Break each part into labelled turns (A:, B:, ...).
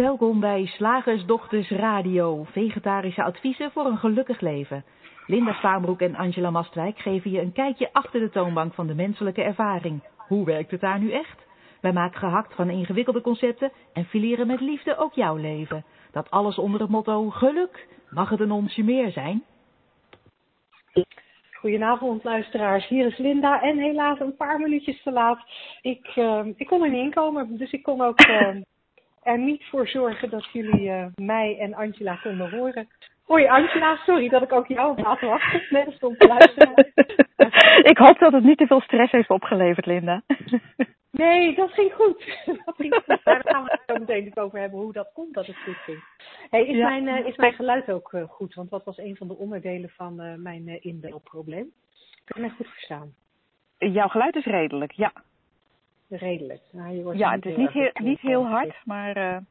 A: Welkom bij Slagersdochters Radio, vegetarische adviezen voor een gelukkig leven. Linda Spaanbroek en Angela Mastwijk geven je een kijkje achter de toonbank van de menselijke ervaring. Hoe werkt het daar nu echt? Wij maken gehakt van ingewikkelde concepten en fileren met liefde ook jouw leven. Dat alles onder het motto geluk. Mag het een onsje meer zijn?
B: Goedenavond luisteraars, hier is Linda en helaas een paar minuutjes te laat. Ik, uh, ik kon er niet inkomen, dus ik kon ook uh, er niet voor zorgen dat jullie uh, mij en Angela konden horen. Hoi Angela, sorry dat ik ook jou heb laten wachten. Net stond te luisteren.
A: ik hoop dat het niet te veel stress heeft opgeleverd, Linda.
B: Nee, dat ging goed. Dat ging goed. Daar gaan we het zo meteen over hebben hoe dat komt dat het goed ging. Hey, is, ja. mijn, uh, is mijn geluid ook uh, goed? Want dat was een van de onderdelen van uh, mijn inbelprobleem. Kun je mij goed verstaan?
A: Jouw geluid is redelijk, ja.
B: Redelijk. Nou, je wordt
A: ja, het is niet heel, niet heel hard, maar...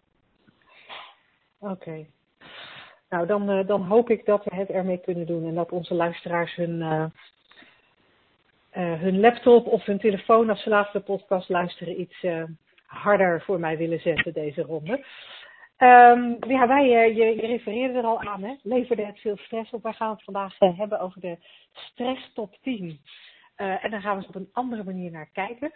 B: Oké. Okay. Nou, dan, dan hoop ik dat we het ermee kunnen doen en dat onze luisteraars hun uh, hun laptop of hun telefoon als ze laatste podcast luisteren iets harder voor mij willen zetten deze ronde. Um, ja, wij, je, je refereerde er al aan, hè? leverde het veel stress op. Wij gaan het vandaag hebben over de stress top 10. en daar gaan we eens op een andere manier naar kijken.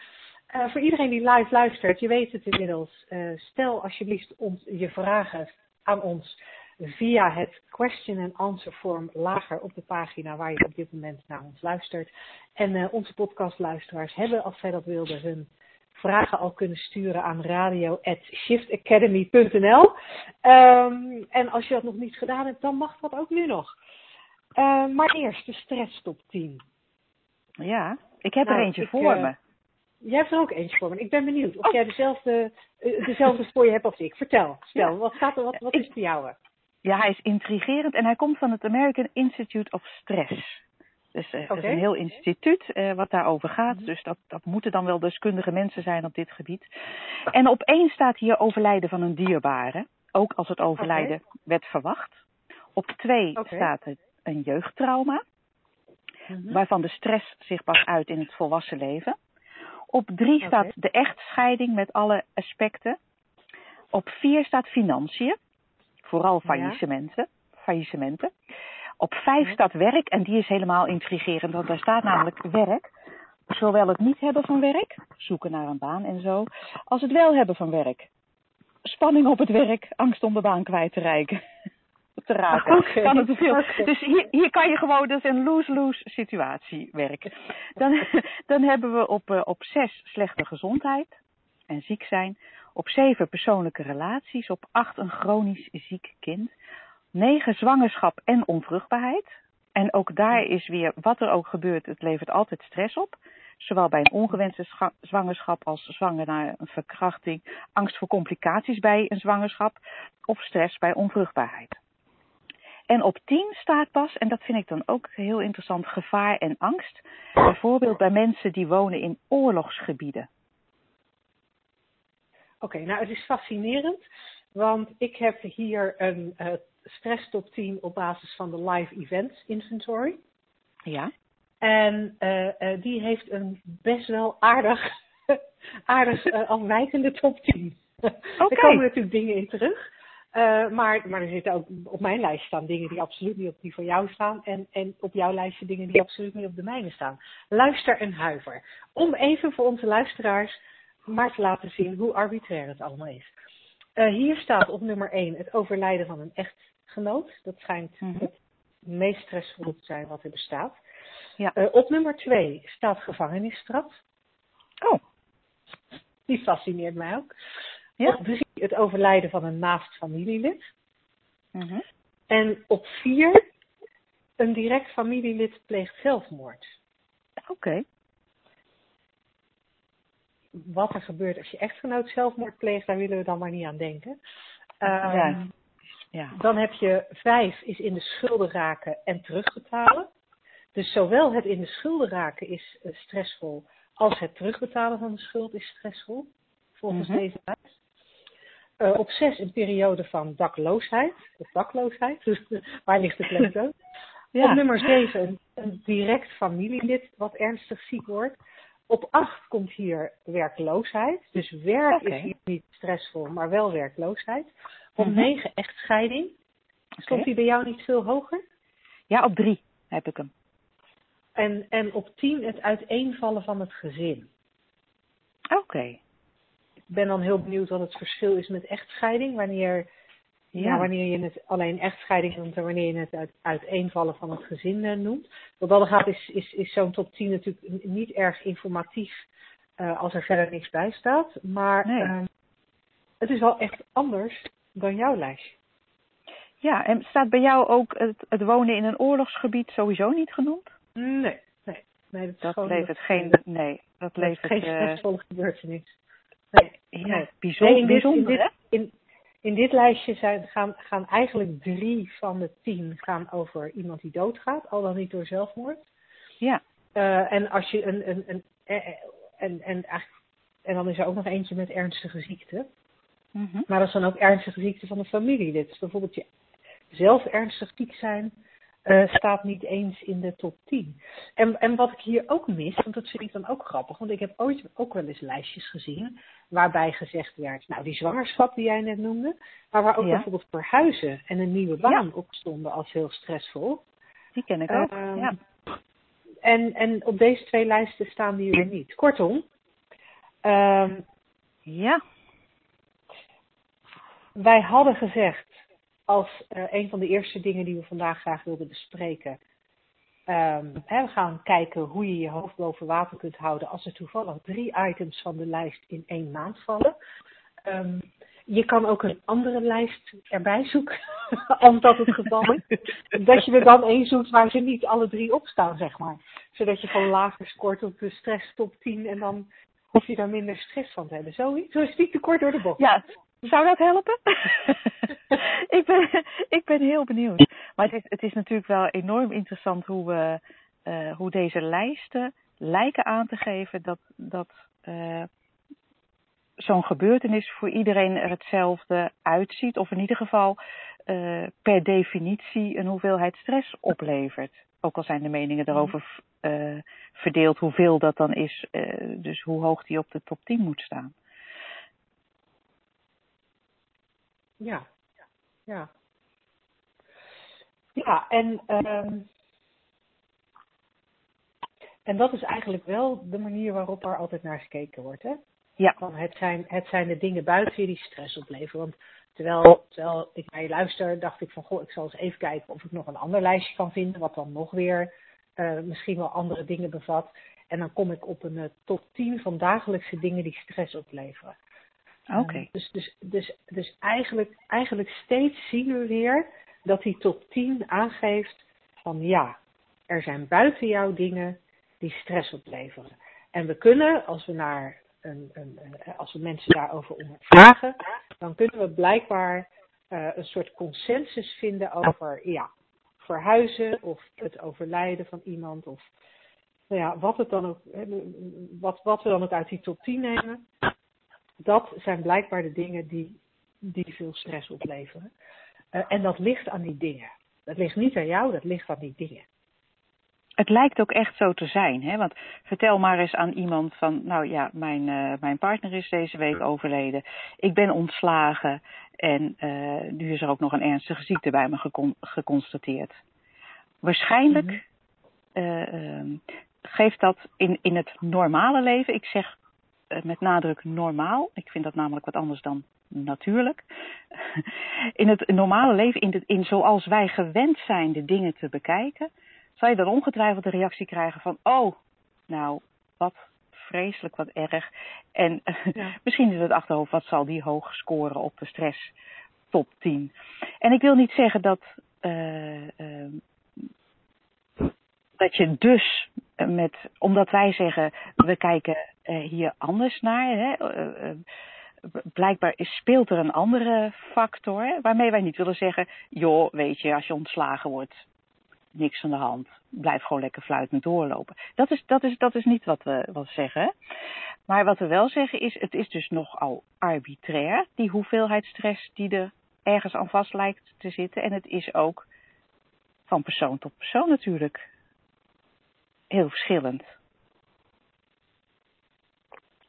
B: Voor iedereen die live luistert, je weet het inmiddels. stel alsjeblieft ons, je vragen aan ons via het question and answer form lager op de pagina waar je op dit moment naar ons luistert. En uh, onze podcastluisteraars hebben, als zij dat wilden, hun vragen al kunnen sturen aan radio.shiftacademy.nl. Um, en als je dat nog niet gedaan hebt, dan mag dat ook nu nog. Maar eerst de stress top 10.
A: Ja, ik heb nou, er eentje ik, voor me.
B: Jij hebt er ook eentje voor me. Ik ben benieuwd of oh. jij dezelfde, dezelfde voor je hebt als ik. Vertel, stel, ja. wat, staat er, wat, wat is voor jou?
A: Ja, hij is intrigerend en hij komt van het American Institute of Stress. Dus uh, okay. dat is een heel instituut uh, wat daarover gaat. Mm-hmm. Dus dat, dat moeten dan wel deskundige mensen zijn op dit gebied. En op één staat hier overlijden van een dierbare. Ook als het overlijden okay. werd verwacht. Op twee okay. staat een jeugdtrauma. Mm-hmm. Waarvan de stress zich pas uit in het volwassen leven. Op drie staat de echtscheiding met alle aspecten. Op vier staat financiën. Vooral faillissementen. Ja. faillissementen. Op vijf ja. staat werk en die is helemaal intrigerend, want daar staat namelijk werk. Zowel het niet hebben van werk, zoeken naar een baan en zo, als het wel hebben van werk. Spanning op het werk, angst om de baan kwijt te raken. Te raken. Okay. Kan het te veel. Okay. Dus hier, hier kan je gewoon, dat is een lose-lose situatie werken. Dan, dan hebben we op, uh, op zes slechte gezondheid en ziek zijn. Op zeven persoonlijke relaties. Op acht een chronisch ziek kind. Negen zwangerschap en onvruchtbaarheid. En ook daar is weer, wat er ook gebeurt, het levert altijd stress op. Zowel bij een ongewenste zwangerschap als zwanger naar een verkrachting. Angst voor complicaties bij een zwangerschap. Of stress bij onvruchtbaarheid. En op 10 staat pas, en dat vind ik dan ook heel interessant, gevaar en angst. Bijvoorbeeld bij mensen die wonen in oorlogsgebieden.
B: Oké, okay, nou het is fascinerend, want ik heb hier een uh, stress top 10 op basis van de live events inventory.
A: Ja.
B: En uh, uh, die heeft een best wel aardig, aardig afwijkende top 10. Okay. er komen natuurlijk dingen in terug. Maar, maar er zitten ook op mijn lijst staan dingen die absoluut niet op die van jou staan. En, en op jouw lijstje dingen die absoluut niet op de mijne staan. Luister en huiver. Om even voor onze luisteraars maar te laten zien hoe arbitrair het allemaal is. Uh, hier staat op nummer 1 het overlijden van een echtgenoot. Dat schijnt mm -hmm. het meest stressvolle te zijn wat er bestaat. Ja. Uh, op nummer 2 staat gevangenisstraf.
A: Oh.
B: Die fascineert mij ook. Ja. Op 3 het overlijden van een naast familielid. Mm -hmm. En op 4 een direct familielid pleegt zelfmoord.
A: Oké. Okay
B: wat er gebeurt als je echtgenoot zelfmoord pleegt, daar willen we dan maar niet aan denken. Um,
A: ja. Ja.
B: Dan heb je vijf is in de schulden raken en terugbetalen. Dus zowel het in de schulden raken is uh, stressvol, als het terugbetalen van de schuld is stressvol, volgens mm -hmm. deze lijst. Uh, op zes een periode van dakloosheid, of dakloosheid, dus waar ligt de klemtoon? ja. Op nummer zeven een, een direct familielid wat ernstig ziek wordt. op 8 komt hier werkloosheid. Dus werk is hier niet stressvol, maar wel werkloosheid. Op 9 mhm. echtscheiding. Stond die bij jou niet veel hoger?
A: Ja, op 3 heb ik hem.
B: En, en op 10 het uiteenvallen van het gezin.
A: Oké.
B: Ben dan heel benieuwd wat het verschil is met echtscheiding. Wanneer, ja. wanneer je het alleen echtscheiding noemt en wanneer je het uit, uiteenvallen van het gezin uh, noemt. Wat dat gaat is, is, is zo'n top 10 natuurlijk niet erg informatief uh, als er verder niks bij staat. Maar nee. uh, het is wel echt anders dan jouw lijstje.
A: Ja, en staat bij jou ook het, het wonen in een oorlogsgebied sowieso niet genoemd?
B: Nee, nee. nee
A: dat, dat levert geen, nee, dat, dat levert
B: geen stressvolle gebeurtenis.
A: Ja, bijzonder. in, dit,
B: in, dit, in, in, dit lijstje zijn, gaan, gaan eigenlijk drie van de tien gaan over iemand die doodgaat, al dan niet door zelfmoord.
A: Ja.
B: Uh, en als je een, een, een, en, en, en, en dan is er ook nog eentje met ernstige ziekte. Mm -hmm. Maar dat is dan ook ernstige ziekte van de familie. Dit is bijvoorbeeld je zelf ernstig ziek zijn, uh, staat niet eens in de top 10. En, en wat ik hier ook mis, want dat vind ik dan ook grappig, want ik heb ooit ook wel eens lijstjes gezien waarbij gezegd werd, nou die zwangerschap die jij net noemde, maar waar ook ja. bijvoorbeeld verhuizen en een nieuwe baan ja. op stonden als heel stressvol.
A: Die ken ik ook, uh, ja.
B: En, en op deze twee lijsten staan die er niet. Kortom, um,
A: ja.
B: Wij hadden gezegd, als uh, een van de eerste dingen die we vandaag graag wilden bespreken. Um, hè, we gaan kijken hoe je je hoofd boven water kunt houden als er toevallig drie items van de lijst in één maand vallen. Um, je kan ook een andere lijst erbij zoeken, als dat het geval is. dat je er dan één zoekt waar ze niet alle drie op staan, zeg maar. Zodat je gewoon lager scoort op de stress top 10 en dan hoef je daar minder stress van te hebben. Zo is niet te kort door de bocht.
A: Ja, zou dat helpen? ik, ben, ik ben heel benieuwd. Maar het is, het is natuurlijk wel enorm interessant hoe, we, uh, hoe deze lijsten lijken aan te geven dat, dat uh, zo'n gebeurtenis voor iedereen er hetzelfde uitziet. Of in ieder geval uh, per definitie een hoeveelheid stress oplevert. Ook al zijn de meningen daarover verdeeld hoeveel dat dan is. dus hoe hoog die op de top 10 moet staan.
B: Ja, ja. Ja, en, um, en dat is eigenlijk wel de manier waarop er altijd naar gekeken wordt. Hè?
A: Ja.
B: Van het, zijn, het zijn de dingen buiten je die stress opleveren. Want terwijl, terwijl ik naar je luister, dacht ik van goh, ik zal eens even kijken of ik nog een ander lijstje kan vinden, wat dan nog weer uh, misschien wel andere dingen bevat. En dan kom ik op een uh, top 10 van dagelijkse dingen die stress opleveren.
A: Oké. Okay.
B: Um, dus, dus, dus, dus eigenlijk, eigenlijk steeds zien we weer dat die top 10 aangeeft van ja, er zijn buiten jou dingen die stress opleveren. En we kunnen, als we naar een, een, een als we mensen daarover vragen, dan kunnen we blijkbaar uh, een soort consensus vinden over ja, verhuizen of het overlijden van iemand of nou ja, wat, het dan ook, wat, wat we dan ook uit die top 10 nemen dat zijn blijkbaar de dingen die, die veel stress opleveren. Uh, en dat ligt aan die dingen. Dat ligt niet aan jou, dat ligt aan die dingen.
A: Het lijkt ook echt zo te zijn, hè? Want vertel maar eens aan iemand van, nou ja, mijn, uh, mijn partner is deze week overleden. Ik ben ontslagen en uh, nu is er ook nog een ernstige ziekte bij me gecon geconstateerd. Waarschijnlijk mm -hmm. geeft dat in, in het normale leven, ik zeg eh, met nadruk normaal. Ik vind dat namelijk wat anders dan natuurlijk. In het normale leven, in, de, in zoals wij gewend zijn de dingen te bekijken, zal je dan ongetwijfeld de reactie krijgen van, oh, nou, wat vreselijk, wat erg. En ja. misschien is het achterhoofd, wat zal die hoog scoren op de stress top 10. En ik wil niet zeggen dat, uh, uh, dat je dus met, omdat wij zeggen, we kijken hier anders naar. Hè? Uh, uh, blijkbaar speelt er een andere factor, waarmee wij niet willen zeggen, joh, weet je, als je ontslagen wordt, niks aan de hand. Blijf gewoon lekker fluitend doorlopen. Dat is, dat is, dat is niet wat we, wat zeggen. Maar wat we wel zeggen is, het is dus nogal arbitrair, die hoeveelheid stress die er ergens aan vast lijkt te zitten. En het is ook van persoon tot persoon natuurlijk heel verschillend.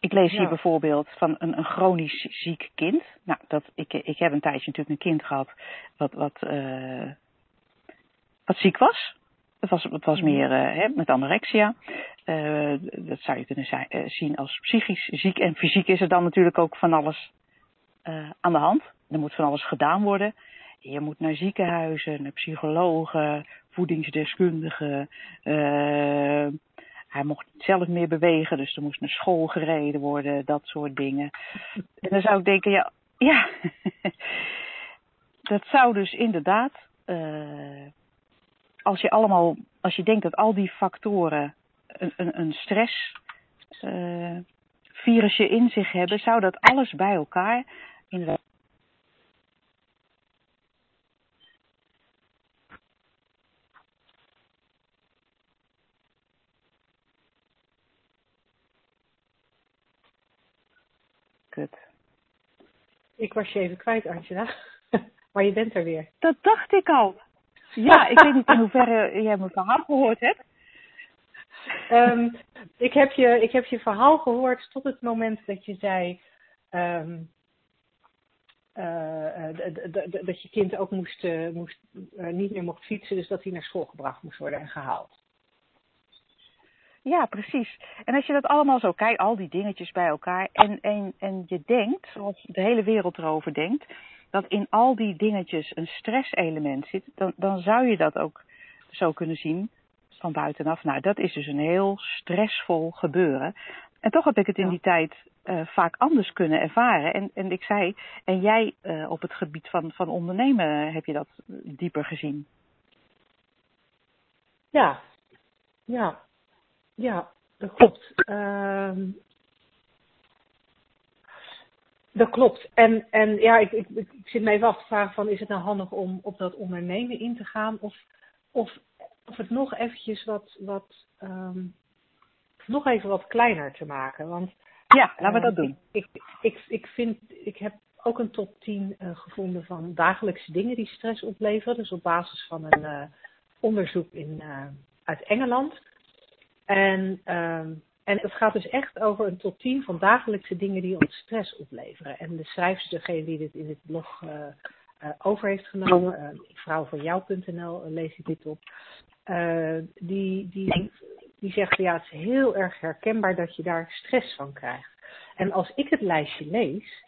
A: Ik lees hier bijvoorbeeld van een, een chronisch ziek kind. Nou, dat, ik, ik heb een tijdje natuurlijk een kind gehad wat, wat, uh, wat ziek was. Het was, het was meer uh, hè, met anorexia. Uh, dat zou je kunnen zijn, zien als psychisch ziek. En fysiek is er dan natuurlijk ook van alles aan de hand. Er moet van alles gedaan worden. Je moet naar ziekenhuizen, naar psychologen, voedingsdeskundigen. Hij mocht niet zelf meer bewegen, dus er moest naar school gereden worden, dat soort dingen. En dan zou ik denken, ja, ja dat zou dus inderdaad, uh, als je allemaal, als je denkt dat al die factoren een, een, een stress uh, virusje in zich hebben, zou dat alles bij elkaar inderdaad kut.
B: Ik was je even kwijt, Angela. maar je bent er weer.
A: Dat dacht ik al. Ja, ik weet niet in hoeverre jij mijn verhaal gehoord hebt.
B: Um, ik, heb je, ik heb je verhaal gehoord tot het moment dat je zei um, uh, dat je kind ook moest, uh, moest, uh, niet meer mocht fietsen, dus dat hij naar school gebracht moest worden en gehaald.
A: Ja, precies. En als je dat allemaal zo kijkt, al die dingetjes bij elkaar, en, en, en je denkt, zoals de hele wereld erover denkt, dat in al die dingetjes een stresselement zit, dan, dan zou je dat ook zo kunnen zien van buitenaf. Nou, dat is dus een heel stressvol gebeuren. En toch heb ik het in die tijd uh, vaak anders kunnen ervaren. En, en ik zei, en jij uh, op het gebied van, van ondernemen heb je dat dieper gezien.
B: Ja, ja. Ja, dat klopt. Uh, dat klopt. En, en ja, ik, ik, ik zit me even af te vragen van is het nou handig om op dat ondernemen in te gaan of, of, of het nog eventjes wat, wat um, nog even wat kleiner te maken. Want
A: ja, laten we dat
B: uh,
A: doen.
B: Ik, ik, ik, vind, ik heb ook een top 10 uh, gevonden van dagelijkse dingen die stress opleveren. Dus op basis van een uh, onderzoek in, uit Engeland. En, um, en het gaat dus echt over een top 10 van dagelijkse dingen die ons stress opleveren. En de schrijfster, degene die dit in dit blog uh, uh, over heeft genomen, uh, vrouwvanjou.nl lees ik dit op, die, die, die zegt ja, het is heel erg herkenbaar dat je daar stress van krijgt. En als ik het lijstje lees,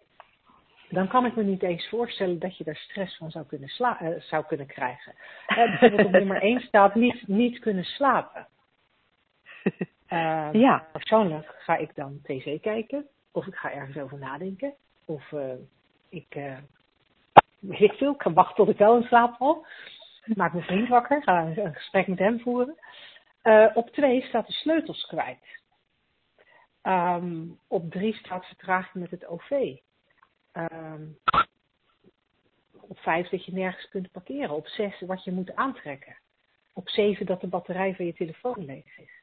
B: dan kan ik me niet eens voorstellen dat je daar stress van zou kunnen, sla kunnen krijgen. Uh, bijvoorbeeld op nummer 1 staat niet, niet kunnen slapen. Uh, ja. Persoonlijk ga ik dan tv kijken, of ik ga ergens over nadenken, of uh, ik, uh, weet ik veel, ik kan wachten tot ik wel in slaap val. Maak mijn vriend wakker, ga een, een gesprek met hem voeren. op twee staat de sleutels kwijt. Um, op drie staat vertraging met het OV. Um, op vijf dat je nergens kunt parkeren. Op zes wat je moet aantrekken. Op zeven dat de batterij van je telefoon leeg is.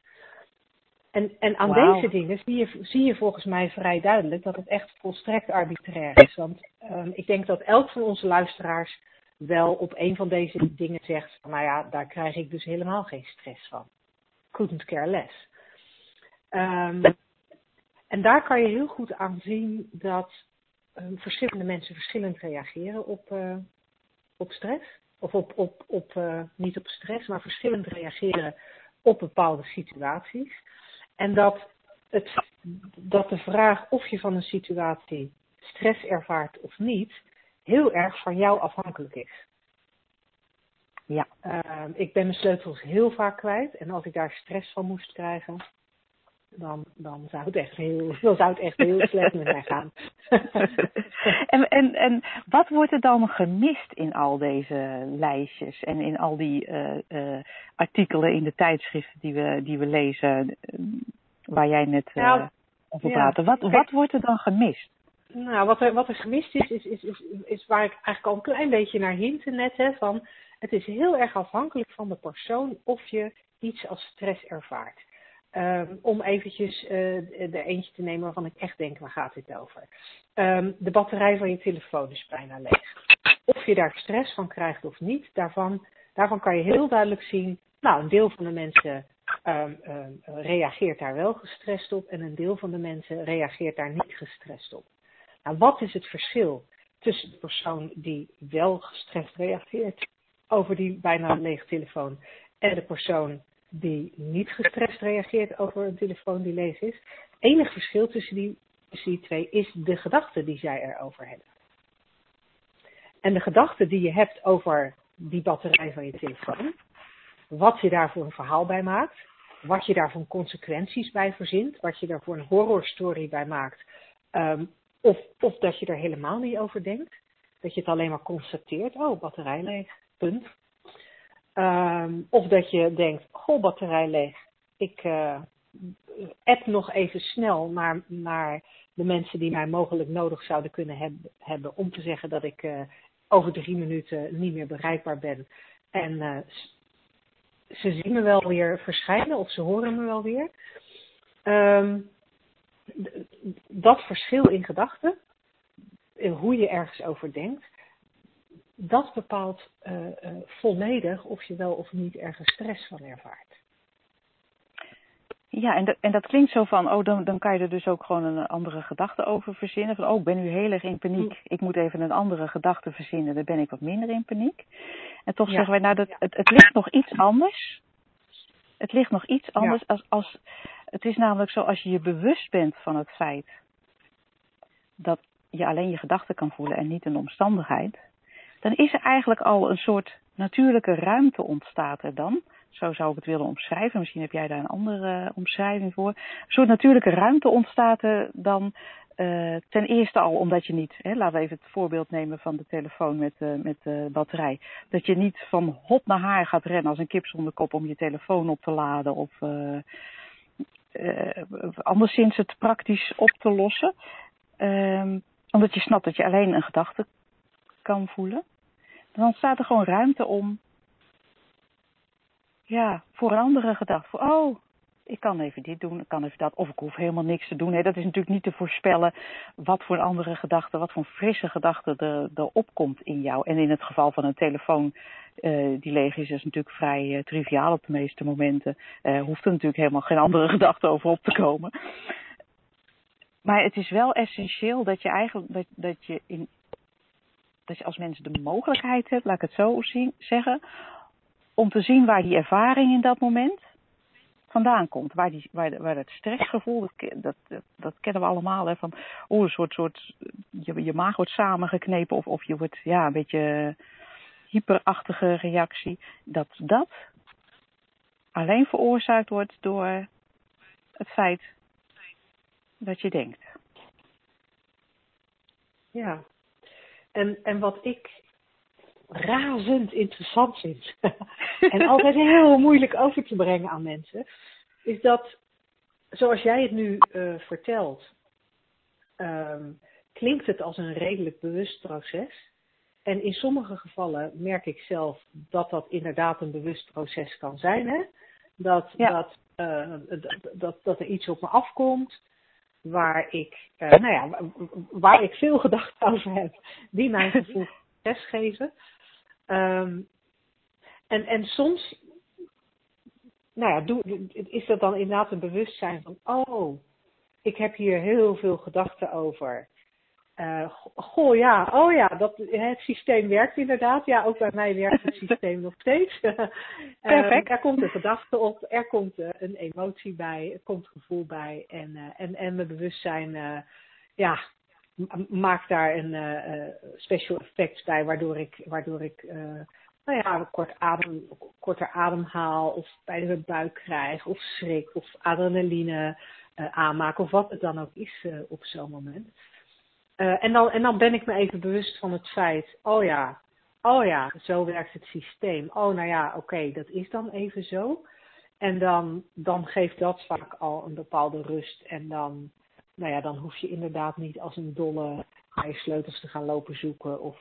B: En, en aan wow. deze dingen zie je, zie je volgens mij vrij duidelijk dat het echt volstrekt arbitrair is. Want um, ik denk dat elk van onze luisteraars wel op een van deze dingen zegt: Nou ja, daar krijg ik dus helemaal geen stress van. Couldn't care less. Um, en daar kan je heel goed aan zien dat um, verschillende mensen verschillend reageren op, uh, op stress. Of op, op, op uh, niet op stress, maar verschillend reageren op bepaalde situaties. En dat, het, dat de vraag of je van een situatie stress ervaart of niet, heel erg van jou afhankelijk is. Ja. Uh, ik ben mijn sleutels heel vaak kwijt en als ik daar stress van moest krijgen, dan, dan, zou, het echt heel, dan zou het echt heel slecht met mij gaan.
A: en, en, en wat wordt er dan gemist in al deze lijstjes en in al die uh, uh, artikelen in de tijdschriften die we, die we lezen, waar jij net uh, nou, over praatte? Ja. Wat, wat wordt er dan gemist?
B: Nou, wat er, wat er gemist is is, is, is, is waar ik eigenlijk al een klein beetje naar hinte net. Hè, van, het is heel erg afhankelijk van de persoon of je iets als stress ervaart. Um, om eventjes uh, de eentje te nemen waarvan ik echt denk, waar gaat dit over? Um, de batterij van je telefoon is bijna leeg. Of je daar stress van krijgt of niet, daarvan, daarvan kan je heel duidelijk zien, nou, een deel van de mensen um, reageert daar wel gestrest op en een deel van de mensen reageert daar niet gestrest op. Nou, wat is het verschil tussen de persoon die wel gestrest reageert over die bijna lege telefoon en de persoon die niet gestrest reageert over een telefoon die leeg is? Enig verschil tussen die, twee is de gedachte die zij erover hebben. En de gedachte die je hebt over die batterij van je telefoon, wat je daar voor een verhaal bij maakt, wat je daar voor consequenties bij verzint, wat je daar voor een horrorstory bij maakt, um, of, of dat je er helemaal niet over denkt, dat je het alleen maar constateert, oh, batterij leeg, punt. Um, of dat je denkt, goh, batterij leeg, ik uh, app nog even snel naar, naar de mensen die mij mogelijk nodig zouden kunnen heb, hebben om te zeggen dat ik uh, over drie minuten niet meer bereikbaar ben. En uh, ze zien me wel weer verschijnen of ze horen me wel weer. Um, dat verschil in gedachten, hoe je ergens over denkt, dat bepaalt uh, uh, volledig of je wel of niet ergens stress van ervaart.
A: Ja, en, de, en dat klinkt zo van, oh, dan, dan kan je er dus ook gewoon een andere gedachte over verzinnen. Van, oh, ik ben nu heel erg in paniek. Mm. Ik moet even een andere gedachte verzinnen. Dan ben ik wat minder in paniek. En toch ja. zeggen wij, nou, dat, het, het ligt nog iets anders. Het ligt nog iets anders ja. als, als, het is namelijk zo, als je je bewust bent van het feit dat je alleen je gedachten kan voelen en niet een omstandigheid, dan is er eigenlijk al een soort natuurlijke ruimte ontstaat er dan zo zou ik het willen omschrijven. Misschien heb jij daar een andere omschrijving voor. Een soort natuurlijke ruimte ontstaat er dan uh, ten eerste al omdat je niet, hè, laten we even het voorbeeld nemen van de telefoon met, uh, met batterij. Dat je niet van hop naar haar gaat rennen als een kip zonder kop om je telefoon op te laden of anderszins het praktisch op te lossen. Um, omdat je snapt dat je alleen een gedachte kan voelen. Dan staat er gewoon ruimte om ja, voor een andere gedachte. Oh, ik kan even dit doen, ik kan even dat. Of ik hoef helemaal niks te doen. Dat is natuurlijk niet te voorspellen wat voor een andere gedachte, wat voor een frisse gedachte er, er opkomt in jou. En in het geval van een telefoon uh, die leeg is, is natuurlijk vrij uh, triviaal op de meeste momenten. Uh, hoeft er natuurlijk helemaal geen andere gedachte over op te komen. Maar het is wel essentieel dat je eigenlijk dat, dat je in dat je als mensen de mogelijkheid hebt, laat ik het zo zien, zeggen, om te zien waar die ervaring in dat moment vandaan komt. Waar, die, waar, waar het stressgevoel, dat, dat, dat kennen we allemaal, hè, van oh, een soort, soort je, je maag wordt samengeknepen of, of je wordt ja, een beetje hyperachtige reactie. Dat dat alleen veroorzaakt wordt door het feit dat je denkt.
B: Ja, en, en wat ik razend interessant vind en altijd heel moeilijk over te brengen aan mensen, is dat, zoals jij het nu uh, vertelt, um, klinkt het als een redelijk bewust proces. En in sommige gevallen merk ik zelf dat dat inderdaad een bewust proces kan zijn. Hè? Dat, ja. dat, uh, dat, dat er iets op me afkomt waar ik, uh, nou ja, waar ik veel gedachten over heb, die mijn gevoel stress geven. Um, en, en soms, nou ja, doe, is dat dan inderdaad een bewustzijn van, oh, ik heb hier heel veel gedachten over. Uh, goh, ja, oh ja, dat, het systeem werkt inderdaad. Ja, ook bij mij werkt het systeem nog steeds.
A: Perfect.
B: Uh, er komt een gedachte op, er komt uh, een emotie bij, er komt gevoel bij. En, en, en mijn bewustzijn, ja, maak daar een special effect bij, waardoor ik, waardoor ik nou ja, kort adem, korter ademhaal of bij de buik krijg of schrik of adrenaline aanmaak of wat het dan ook is op zo'n moment. En, dan, en dan ben ik me even bewust van het feit, oh ja, oh ja, zo werkt het systeem. Oh nou ja, oké, dat is dan even zo. En dan, dan geeft dat vaak al een bepaalde rust en dan nou ja, dan hoef je inderdaad niet als een dolle naar sleutels te gaan lopen zoeken. Of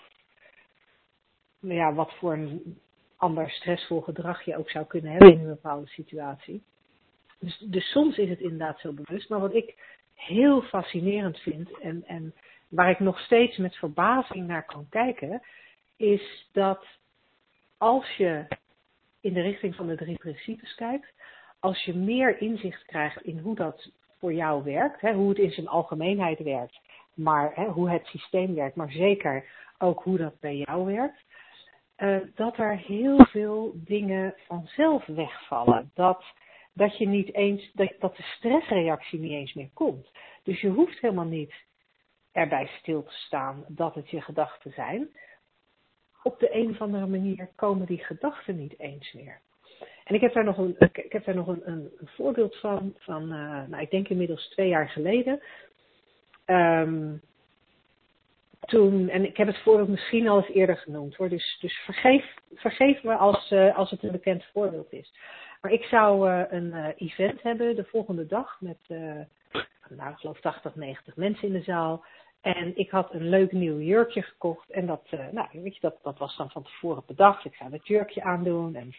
B: nou ja, wat voor een ander stressvol gedrag je ook zou kunnen hebben in een bepaalde situatie. Dus, dus soms is het inderdaad zo bewust. Maar wat ik heel fascinerend vind en, en waar ik nog steeds met verbazing naar kan kijken, is dat als je in de richting van de drie principes kijkt, als je meer inzicht krijgt in hoe dat voor jou werkt, hè, hoe het in zijn algemeenheid werkt, maar hè, hoe het systeem werkt, maar zeker ook hoe dat bij jou werkt, uh, dat er heel veel dingen vanzelf wegvallen. Dat, dat je niet eens, dat, dat de stressreactie niet eens meer komt. Dus je hoeft helemaal niet erbij stil te staan dat het je gedachten zijn. Op de een of andere manier komen die gedachten niet eens meer. En ik heb daar nog een, ik heb daar nog een, een, voorbeeld van, van uh, nou, ik denk inmiddels twee jaar geleden. Um, toen, en ik heb het voorbeeld misschien al eens eerder genoemd hoor, dus, dus vergeef, vergeef me als, uh, als het een bekend voorbeeld is. Maar ik zou uh, een event hebben de volgende dag met, nou ik geloof 80, 90 mensen in de zaal. En ik had een leuk nieuw jurkje gekocht. En dat, nou, weet je, dat, dat was dan van tevoren bedacht. Ik zou dat jurkje aandoen en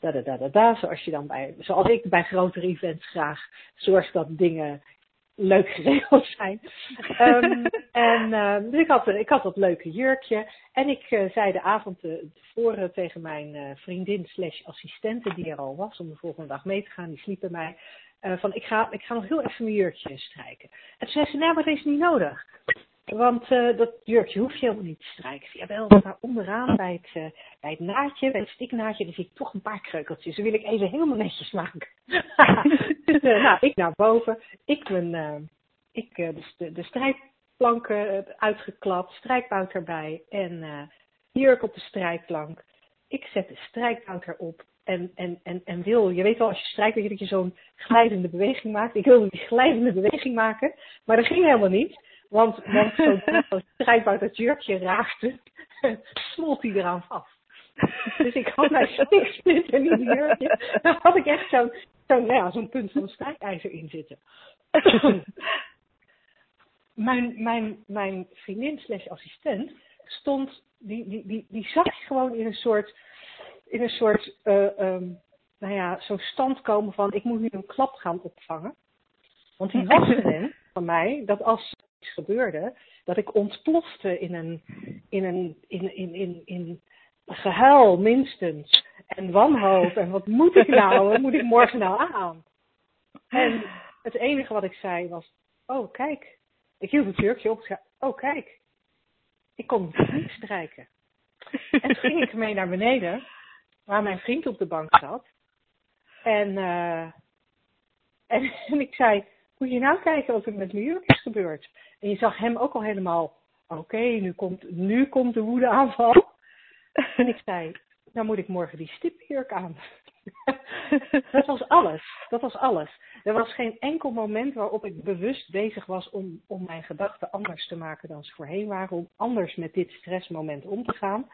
B: da da da da da. Zoals je dan bij, zoals ik bij grotere events graag zorg dat dingen leuk geregeld zijn. um, en uh, dus ik had, ik had dat leuke jurkje. En ik uh, zei de avond tevoren tegen mijn vriendin slash assistente die er al was om de volgende dag mee te gaan. Die sliep bij mij. Van ik ga, ik ga nog heel even mijn jurkje strijken. En toen zei ze, nou maar dat is niet nodig. Want uh, dat jurkje hoef je helemaal niet te strijken. Ja, wel, daar onderaan bij het, uh, bij het naadje, bij het stiknaadje, daar zie ik toch een paar kreukeltjes. Dat wil ik even helemaal netjes maken. dus, nou, ik naar boven. Ik ben, ik, dus de, de strijkplanken uitgeklapt, strijkbout erbij en jurk op de strijkplank. Ik zet de strijkbout erop en, en, en, en wil, je weet wel, als je strijkt, dat je zo'n glijdende beweging maakt. Ik wilde die glijdende beweging maken, maar dat ging helemaal niet. Want, want zodra het strijdbout dat jurkje raakte, smolt hij eraan vast. Dus ik had mijn stiksplit in die jurkje. Daar had ik echt zo'n zo, nou ja, zo'n punt van een strijkijzer in zitten. mijn, mijn, mijn vriendin slash assistent stond, die, die, die, die zag gewoon in een soort, in een soort, uh, um, nou ja, zo'n stand komen van ik moet nu een klap gaan opvangen. Want die was erin van mij dat als gebeurde, dat ik ontplofte in een, in een, in, in, in, in gehuil minstens. En wanhoop. En wat moet ik nou? Wat moet ik morgen nou aan? En het enige wat ik zei was, oh kijk. Ik hield het jurkje op. Oh kijk. Ik kon niet strijken. En ging ik mee naar beneden, waar mijn vriend op de bank zat. En, uh, en, en ik zei, moet je nou kijken wat er met mijn jurk is gebeurd. En je zag hem ook al helemaal, oké, nu, komt, nu komt de woede aanval. En ik zei, nou moet ik morgen die stipjurk aan. dat was alles. Dat was alles. Er was geen enkel moment waarop ik bewust bezig was om, om mijn gedachten anders te maken dan ze voorheen waren. Om anders met dit stressmoment om te gaan.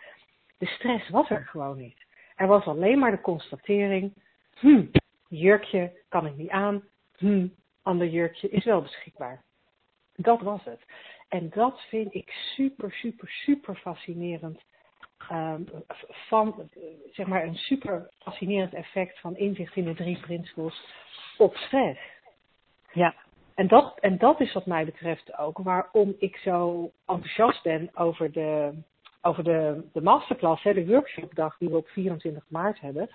B: De stress was er gewoon niet. Er was alleen maar de constatering, hm, jurkje kan ik niet aan. Hm, ander jurkje is wel beschikbaar. Dat was het. En dat vind ik super, super, super fascinerend. Um, van, zeg maar, een super fascinerend effect van inzicht in de drie principles op stress.
A: Ja.
B: En dat, en dat is wat mij betreft ook waarom ik zo enthousiast ben over de, over de, de masterclass, hè, de workshopdag die we op 24 maart hebben,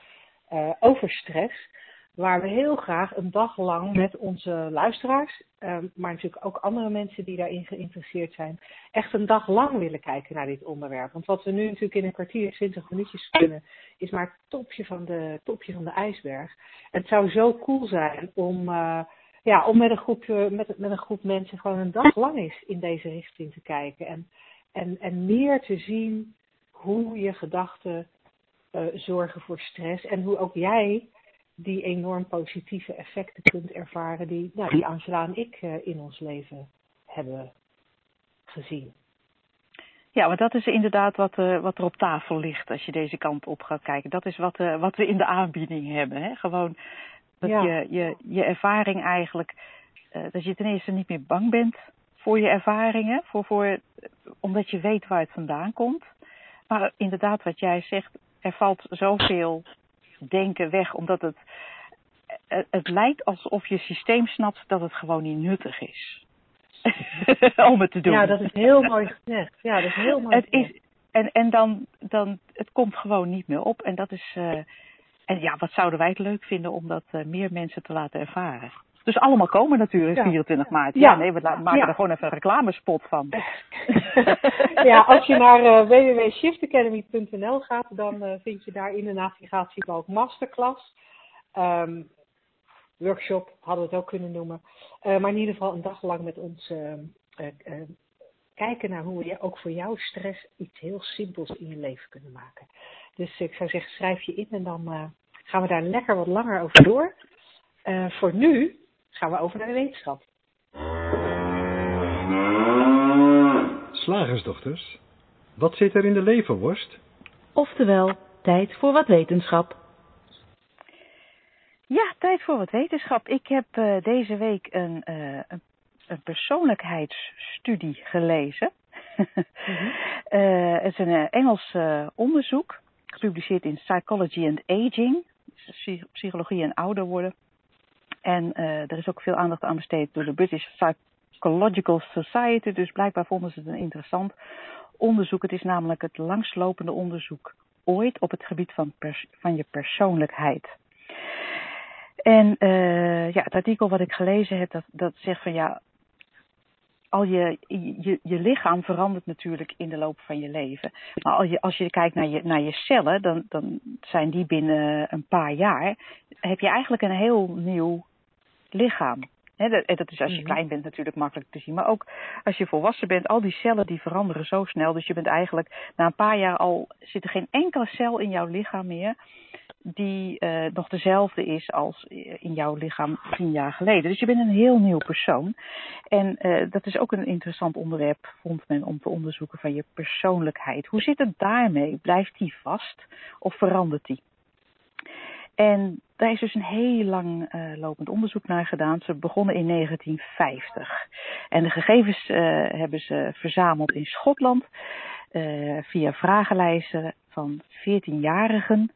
B: uh, over stress waar we heel graag een dag lang met onze luisteraars, um, maar natuurlijk ook andere mensen die daarin geïnteresseerd zijn, echt een dag lang willen kijken naar dit onderwerp. Want wat we nu natuurlijk in een kwartier, twintig minuutjes kunnen, is maar het topje van de, topje van de ijsberg. En het zou zo cool zijn om, uh, ja, om met, een groep, met, met een groep mensen gewoon een dag lang eens in deze richting te kijken. En, en, en meer te zien hoe je gedachten uh, zorgen voor stress en hoe ook jij die enorm positieve effecten kunt ervaren die, nou, die Angela en ik uh, in ons leven hebben gezien.
A: Ja, maar dat is inderdaad wat, uh, wat er op tafel ligt als je deze kant op gaat kijken. Dat is wat, uh, wat we in de aanbieding hebben. Hè? Gewoon dat ja. je, je, je ervaring eigenlijk, dat je ten eerste niet meer bang bent voor je ervaringen, voor, voor, omdat je weet waar het vandaan komt. Maar inderdaad, wat jij zegt, er valt zoveel denken weg, omdat het, het lijkt alsof je systeem snapt dat het gewoon niet nuttig is. om het te doen.
B: Ja, dat is heel mooi gezegd. Ja, dat is heel mooi
A: het Is, en en dan, dan, het komt gewoon niet meer op. En dat is, uh, en ja, wat zouden wij het leuk vinden om dat meer mensen te laten ervaren. Dus allemaal komen natuurlijk 24 maart. Ja, nee, we maken er gewoon even een reclamespot van.
B: ja, als je naar uh, www.shiftacademy.nl gaat, dan uh, vind je daar in de navigatiebalk masterclass. Um, workshop hadden we het ook kunnen noemen. Uh, maar in ieder geval een dag lang met ons kijken naar hoe we ook voor jouw stress iets heel simpels in je leven kunnen maken. Dus ik zou zeggen, schrijf je in en dan gaan we daar lekker wat langer over door. voor nu gaan we over naar de wetenschap.
C: Slagersdochters, wat zit er in de leverworst?
D: Oftewel, tijd voor wat wetenschap.
A: Ja, tijd voor wat wetenschap. Ik heb uh, deze week een, uh, een, een, persoonlijkheidsstudie gelezen. mm-hmm. uh, het is een Engels onderzoek, gepubliceerd in Psychology and Aging, psychologie en ouder worden. En uh, er is ook veel aandacht aan besteed door de British Psychological Society. Dus blijkbaar vonden ze het een interessant onderzoek. Het is namelijk het langslopende onderzoek ooit op het gebied van, van je persoonlijkheid. En uh, ja, het artikel wat ik gelezen heb, dat, dat zegt van ja, al je, je, je lichaam verandert natuurlijk in de loop van je leven. Maar als je, als je kijkt naar je, naar je cellen, dan, dan zijn die binnen een paar jaar, heb je eigenlijk een heel nieuw lichaam. dat, dat is als je mhm. klein bent natuurlijk makkelijk te zien. Maar ook als je volwassen bent, al die cellen die veranderen zo snel. Dus je bent eigenlijk na een paar jaar al, zit er geen enkele cel in jouw lichaam meer die uh, nog dezelfde is als in jouw lichaam tien jaar geleden. Dus je bent een heel nieuw persoon. En uh, dat is ook een interessant onderwerp, vond men, om te onderzoeken van je persoonlijkheid. Hoe zit het daarmee? Blijft die vast of verandert die? En daar is dus een heel lang uh, lopend onderzoek naar gedaan. Ze begonnen in 1950. En de gegevens uh, hebben ze verzameld in Schotland uh, via vragenlijsten van 14-jarigen.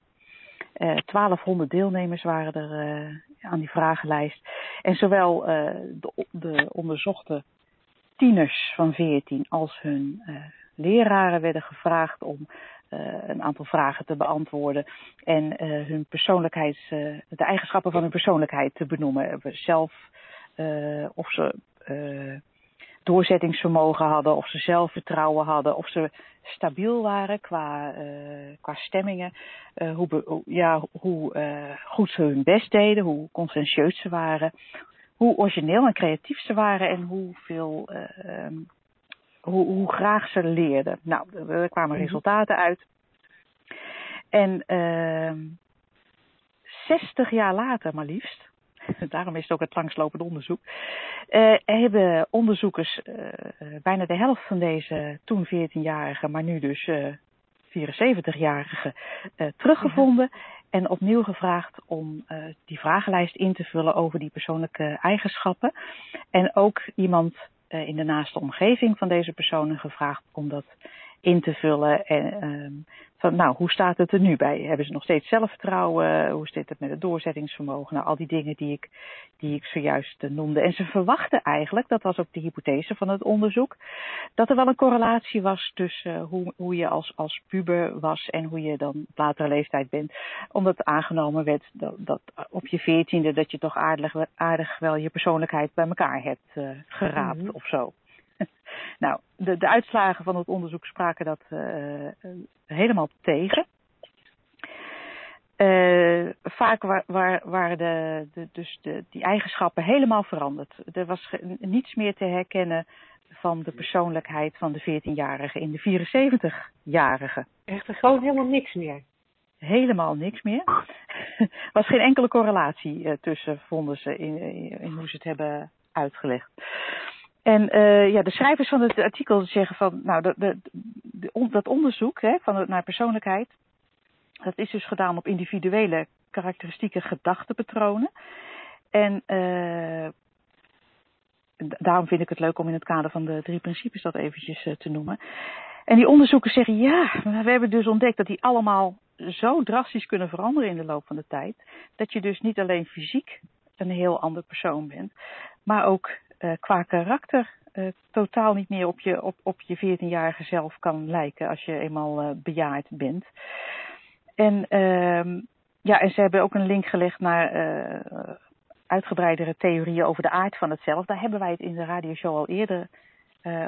A: 1200 deelnemers waren er aan die vragenlijst. En zowel de, de, onderzochte tieners van 14 als hun leraren werden gevraagd om een aantal vragen te beantwoorden en uh, hun persoonlijkheids, uh, de eigenschappen van hun persoonlijkheid te benoemen. Zelf, of ze doorzettingsvermogen hadden, of ze zelfvertrouwen hadden, of ze stabiel waren qua, qua stemmingen, hoe, ja, hoe goed ze hun best deden, hoe conscientieus ze waren, hoe origineel en creatief ze waren en hoeveel hoe, hoe graag ze leerden. Nou, er kwamen mhm. resultaten uit. En uh, 60 jaar later maar liefst, daarom is het ook het langslopende onderzoek, uh, hebben onderzoekers uh, bijna de helft van deze toen 14-jarigen, maar nu dus uh, 74-jarigen teruggevonden. Ja. En opnieuw gevraagd om die vragenlijst in te vullen over die persoonlijke eigenschappen. En ook iemand in de naaste omgeving van deze personen gevraagd om dat in te vullen. En uh, van, nou, hoe staat het er nu bij? Hebben ze nog steeds zelfvertrouwen? Hoe zit het met het doorzettingsvermogen? Nou, al die dingen die ik, die ik zojuist uh, noemde. En ze verwachten eigenlijk, dat was ook de hypothese van het onderzoek, dat er wel een correlatie was tussen uh, hoe, hoe je als, als puber was en hoe je dan op latere leeftijd bent. Omdat aangenomen werd dat, dat op je veertiende dat je toch aardig, aardig wel je persoonlijkheid bij elkaar hebt uh, geraapt mm -hmm. of zo. nou, de, de uitslagen van het onderzoek spraken dat uh, helemaal tegen. Uh, vaak waren waar, waar de, de, dus de, die eigenschappen helemaal veranderd. Er was niets meer te herkennen van de persoonlijkheid van de 14-jarige in de 74-jarige.
B: Echt gewoon helemaal niks meer?
A: Helemaal niks meer. Er was geen enkele correlatie tussen, vonden ze, in, in, in, hoe ze het hebben uitgelegd. En uh, ja, de schrijvers van het artikel zeggen van, nou, de, de, dat onderzoek hè, van naar persoonlijkheid, dat is dus gedaan op individuele karakteristieke gedachtepatronen. En uh, daarom vind ik het leuk om in het kader van de drie principes dat eventjes uh, te noemen. En die onderzoekers zeggen, ja, we hebben dus ontdekt dat die allemaal zo drastisch kunnen veranderen in de loop van de tijd, dat je dus niet alleen fysiek een heel ander persoon bent, maar ook uh, qua karakter uh, totaal niet meer op je, op, op je 14-jarige zelf kan lijken als je eenmaal uh, bejaard bent. En uh, ja, en ze hebben ook een link gelegd naar uitgebreidere theorieën over de aard van het zelf. Daar hebben wij het in de radioshow al eerder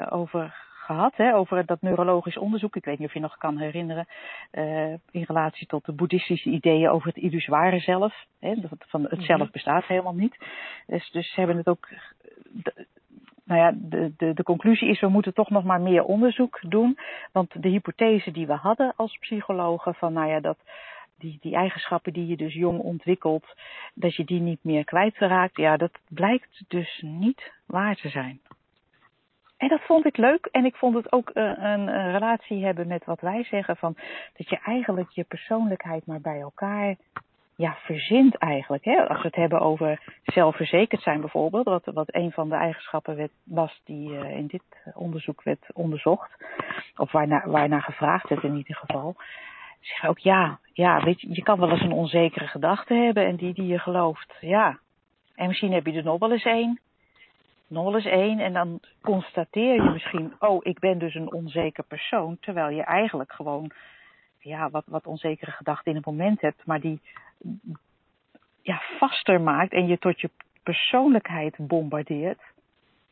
A: over gehad, hè, over dat neurologisch onderzoek. Ik weet niet of je nog kan herinneren, uh, in relatie tot de boeddhistische ideeën over het illusoire zelf. Hè, van het zelf mhm. bestaat helemaal niet. Dus, dus ze hebben het ook. Nou ja, de, de, de conclusie is, we moeten toch nog maar meer onderzoek doen. Want de hypothese die we hadden als psychologen, van nou ja, dat die, die eigenschappen die je dus jong ontwikkelt, dat je die niet meer kwijtraakt, ja, dat blijkt dus niet waar te zijn. En dat vond ik leuk. En ik vond het ook uh, een, een, relatie hebben met wat wij zeggen. Van dat je eigenlijk je persoonlijkheid maar bij elkaar ja, verzint eigenlijk. Hè? Als we het hebben over zelfverzekerd zijn bijvoorbeeld. Wat, wat een van de eigenschappen werd, was die uh, in dit onderzoek werd onderzocht. Of waarnaar, waarnaar gevraagd werd in ieder geval. Zeg ook ja, ja, weet je, je kan wel eens een onzekere gedachte hebben en die die je gelooft. Ja. En misschien heb je er nog wel eens één nog wel eens één. En dan constateer je misschien, oh, ik ben dus een onzeker persoon. Terwijl je eigenlijk gewoon ja, wat, wat onzekere gedachten in het moment hebt, maar die ja, vaster maakt en je tot je persoonlijkheid bombardeert.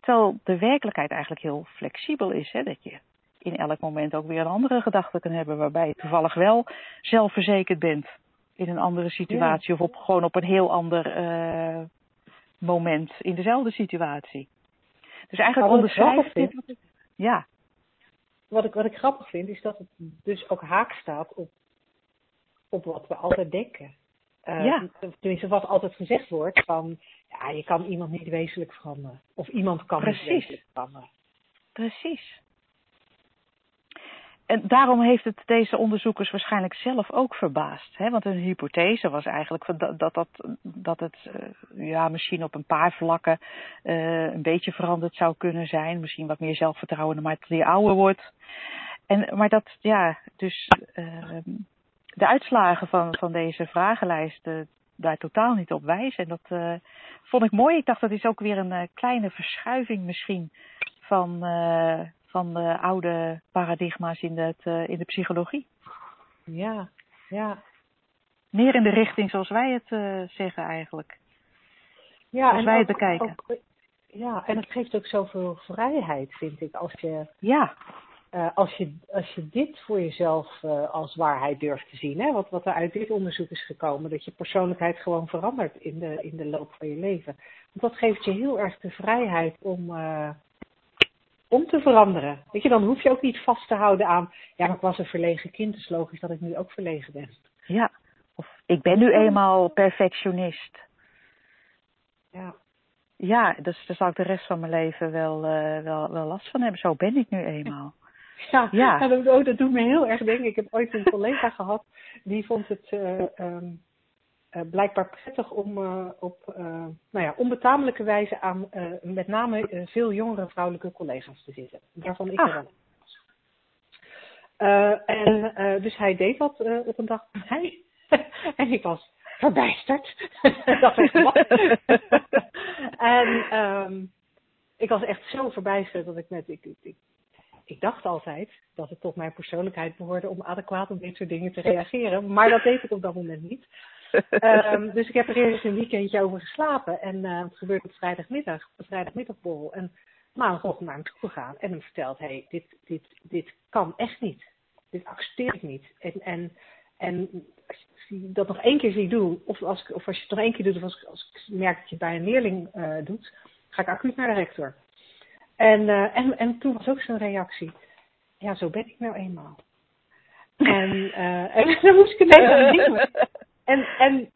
A: Terwijl de werkelijkheid eigenlijk heel flexibel is. Hè? Dat je in elk moment ook weer een andere gedachte kan hebben, waarbij je toevallig wel zelfverzekerd bent in een andere situatie of op, gewoon op een heel ander uh, moment in dezelfde situatie. Dus eigenlijk onderschrijft dit. ja.
B: Wat ik, wat ik grappig vind, is dat het dus ook haak staat op, op wat we altijd denken. Uh, ja. Tenminste, wat altijd gezegd wordt van, ja, je kan iemand niet wezenlijk veranderen. Of iemand kan Precies. niet wezenlijk veranderen.
A: Precies. En daarom heeft het deze onderzoekers waarschijnlijk zelf ook verbaasd. Hè? Want een hypothese was eigenlijk dat, dat, dat, dat het uh, ja, misschien op een paar vlakken uh, een beetje veranderd zou kunnen zijn. Misschien wat meer zelfvertrouwen naarmate je ouder wordt. En, maar dat, ja, dus uh, de uitslagen van, van deze vragenlijst daar totaal niet op wijzen. En dat vond ik mooi. Ik dacht dat is ook weer een kleine verschuiving misschien van van de oude paradigma's in, het, uh, in de psychologie.
B: Ja, ja.
A: Meer in de richting zoals wij het uh, zeggen eigenlijk. Ja, zoals en wij het bekijken. Ook,
B: ja, en het geeft ook zoveel vrijheid, vind ik, als je,
A: ja.
B: Uh, als je, als je dit voor jezelf als waarheid durft te zien. Hè? Wat, wat er uit dit onderzoek is gekomen, dat je persoonlijkheid gewoon verandert in de, in de loop van je leven. Want dat geeft je heel erg de vrijheid om om te veranderen. Weet je, dan hoef je ook niet vast te houden aan, ja, maar ik was een verlegen kind, dus logisch dat ik nu ook verlegen ben.
A: Ja, of ik ben nu eenmaal perfectionist.
B: Ja.
A: Ja, dus daar zal ik de rest van mijn leven wel, uh, wel, wel last van hebben. Zo ben ik nu eenmaal.
B: Ja, ja. dat, oh, dat, doet me heel erg denken. Ik heb ooit een collega gehad, die vond het uh, um, uh, blijkbaar prettig om uh, op uh, nou ja, onbetamelijke wijze aan met name veel jongere vrouwelijke collega's te zitten. Waarvan ik ah. er dan en dus hij deed dat op een dag met mij. en ik was verbijsterd. dat is wat. en um, ik was echt zo verbijsterd dat ik met. Ik, ik, ik dacht altijd dat het tot mijn persoonlijkheid behoorde om adequaat op dit soort dingen te reageren. Maar dat deed ik op dat moment niet um, dus ik heb er eerst een weekendje over geslapen. En uh, het gebeurde op vrijdagmiddag, op de. En maandagochtend naar hem toe gegaan en hem verteld: hé, hey, dit, dit, dit kan echt niet. Dit accepteer ik niet. En, en, en als je dat nog één keer zie doen, of als, of als je het nog één keer doet, of als, als ik merk dat je het bij een leerling uh, doet, ga ik acuut naar de rector. En, uh, en, en toen was ook zijn reactie: ja, zo ben ik nou eenmaal. En, en dan moest ik ineens aan denken. En, en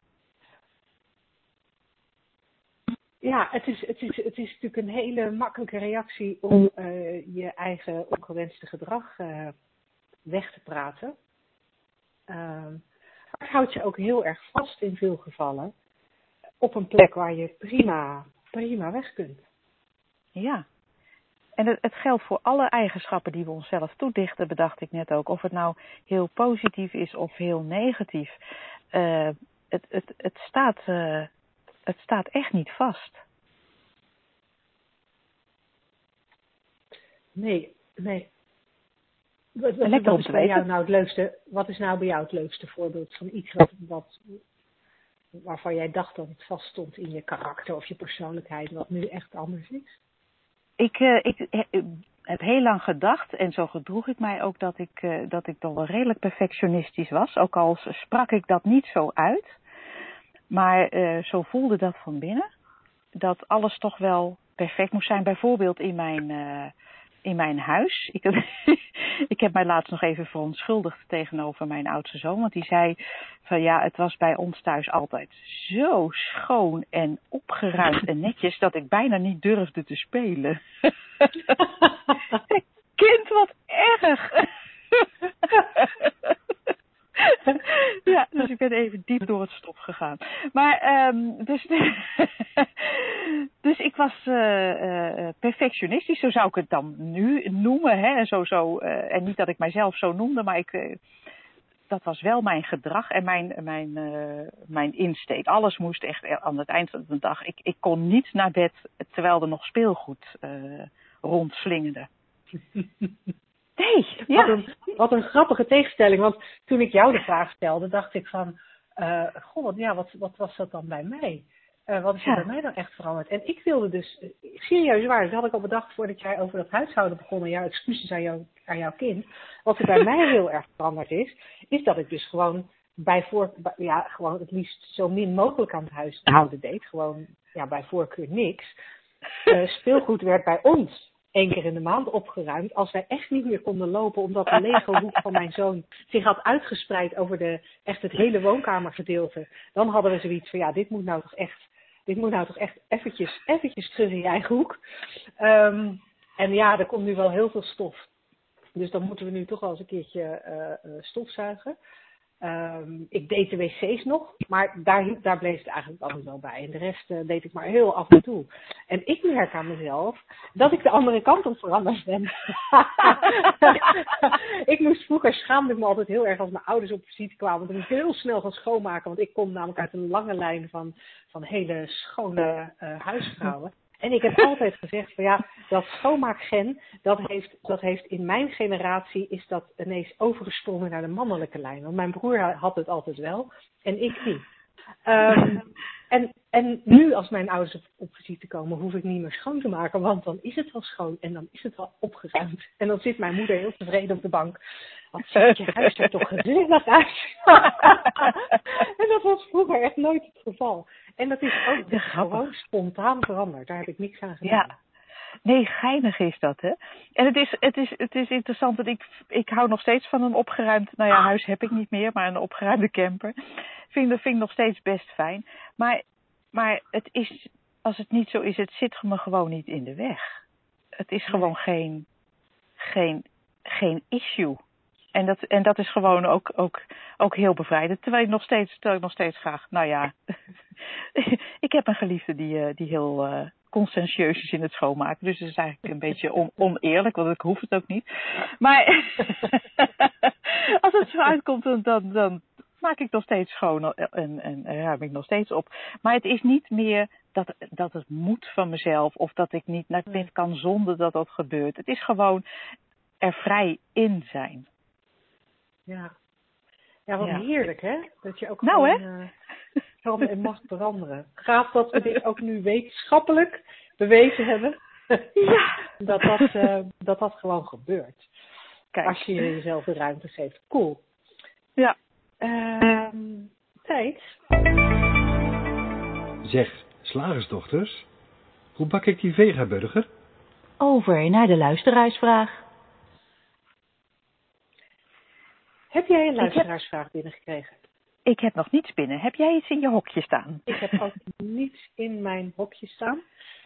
B: ja, het is, het, is, het is natuurlijk een hele makkelijke reactie om uh, je eigen ongewenste gedrag uh, weg te praten. Uh, maar het houdt je ook heel erg vast in veel gevallen op een plek waar je prima, prima weg kunt.
A: Ja, en het, het, geldt voor alle eigenschappen die we onszelf toedichten, bedacht ik net ook. Of het nou heel positief is of heel negatief. Uh, het, het, het, staat, uh, het staat echt niet vast.
B: Nee, nee. Wat, wat, wat is bij jou nou het leukste? Wat is nou bij jou het leukste voorbeeld van iets wat, wat waarvan jij dacht dat het vaststond in je karakter of je persoonlijkheid, wat nu echt anders is?
A: Ik, uh, ik, heb heel lang gedacht, en zo gedroeg ik mij ook, dat ik, uh, dat ik toch wel redelijk perfectionistisch was. Ook al sprak ik dat niet zo uit. Maar uh, zo voelde dat van binnen. Dat alles toch wel perfect moest zijn. Bijvoorbeeld in mijn, uh, in mijn huis. Ik, ik heb mij laatst nog even verontschuldigd tegenover mijn oudste zoon. Want die zei van ja, het was bij ons thuis altijd zo schoon en opgeruimd en netjes dat ik bijna niet durfde te spelen. kind, wat erg! ja, dus ik ben even diep door het stof gegaan. Maar, um, dus, dus ik was uh, uh, perfectionistisch, zo zou ik het dan nu noemen. Hè? Zo, zo, uh, en niet dat ik mijzelf zo noemde, maar ik, dat was wel mijn gedrag en mijn, mijn, mijn insteek. Alles moest echt aan het eind van de dag. Ik, ik kon niet naar bed terwijl er nog speelgoed rondslingerde. Nee, ja.
B: Wat een, wat een grappige tegenstelling. Want toen ik jou de vraag stelde, dacht ik van... Uh, goh, wat, ja, wat, wat was dat dan bij mij? Uh, wat is er ja. bij mij dan echt veranderd? En ik wilde dus, serieus waar, dat had ik al bedacht voordat jij over dat huishouden begon en jouw excuses aan, jou, aan jouw kind. Wat er bij mij heel erg veranderd is, is dat ik dus gewoon bij voor, ja, gewoon het liefst zo min mogelijk aan het huishouden deed. Gewoon, ja, bij voorkeur niks. Uh, speelgoed werd bij ons één keer in de maand opgeruimd. Als wij echt niet meer konden lopen omdat de Lego-hoek van mijn zoon zich had uitgespreid over de, echt het hele woonkamergedeelte. Dan hadden we zoiets van ja, dit moet nou toch echt, dit moet nou toch echt eventjes, eventjes terug in je eigen hoek. Um, en ja, er komt nu wel heel veel stof. Dus dan moeten we nu toch wel eens een keertje uh, uh, stofzuigen. Um, ik deed de wc's nog, maar daar, daar bleef het eigenlijk altijd wel bij. En de rest uh, deed ik maar heel af en toe. En ik merk aan mezelf dat ik de andere kant op veranderd ben. ik moest vroeger schaamde ik me altijd heel erg als mijn ouders op visite kwamen. Moest ik heel snel gaan schoonmaken, want ik kom namelijk uit een lange lijn van, van hele schone uh, huisvrouwen. En ik heb altijd gezegd van ja, dat schoonmaakgen, dat heeft, dat heeft in mijn generatie is dat ineens overgesprongen naar de mannelijke lijn. Want mijn broer had het altijd wel en ik niet. Um, en, en nu als mijn ouders op, op visite komen, hoef ik niet meer schoon te maken, want dan is het wel schoon en dan is het wel opgeruimd. En dan zit mijn moeder heel tevreden op de bank. Wat ziet je huis er toch gezellig uit. en dat was vroeger echt nooit het geval. En dat is ook de gewoon spontaan veranderd. Daar heb ik niks aan gedaan.
A: Ja. Nee, geinig is dat, hè? En het is, het is, het is interessant, dat ik, ik hou nog steeds van een opgeruimd, nou ja, huis heb ik niet meer, maar een opgeruimde camper. Vind, dat vind ik nog steeds best fijn. Maar, maar het is, als het niet zo is, het zit me gewoon niet in de weg. Het is gewoon geen, geen, geen issue. En dat, en dat is gewoon ook, ook, ook heel bevrijdend. Terwijl ik nog steeds, terwijl ik nog steeds graag, nou ja, ik heb een geliefde die, die heel uh, is in het schoonmaken. Dus dat is eigenlijk een beetje on, oneerlijk, want ik hoef het ook niet. Maar als het zo uitkomt, dan, dan, maak ik nog steeds schoon en, en ruim ik nog steeds op. Maar het is niet meer dat, dat het moet van mezelf of dat ik niet naar bed kan zonder dat dat gebeurt. Het is gewoon er vrij in zijn.
B: Ja. Ja, wat ja. heerlijk hè? Dat je ook
A: nou,
B: gewoon, uh, kan en mag veranderen. Gaaf dat we dit ook nu wetenschappelijk bewezen hebben.
A: ja.
B: dat, dat, uh, dat dat gewoon gebeurt. Kijk. Als je jezelf de ruimte geeft. Cool.
A: Ja.
B: Uh, tijd.
C: Zeg, slagersdochters, hoe bak ik die vegaburger?
D: Over naar de luisteraarsvraag.
B: Heb jij een luisteraarsvraag heb... binnengekregen?
A: Ik heb nog niets binnen. Heb jij iets in je hokje staan?
B: Ik heb ook niets in mijn hokje staan.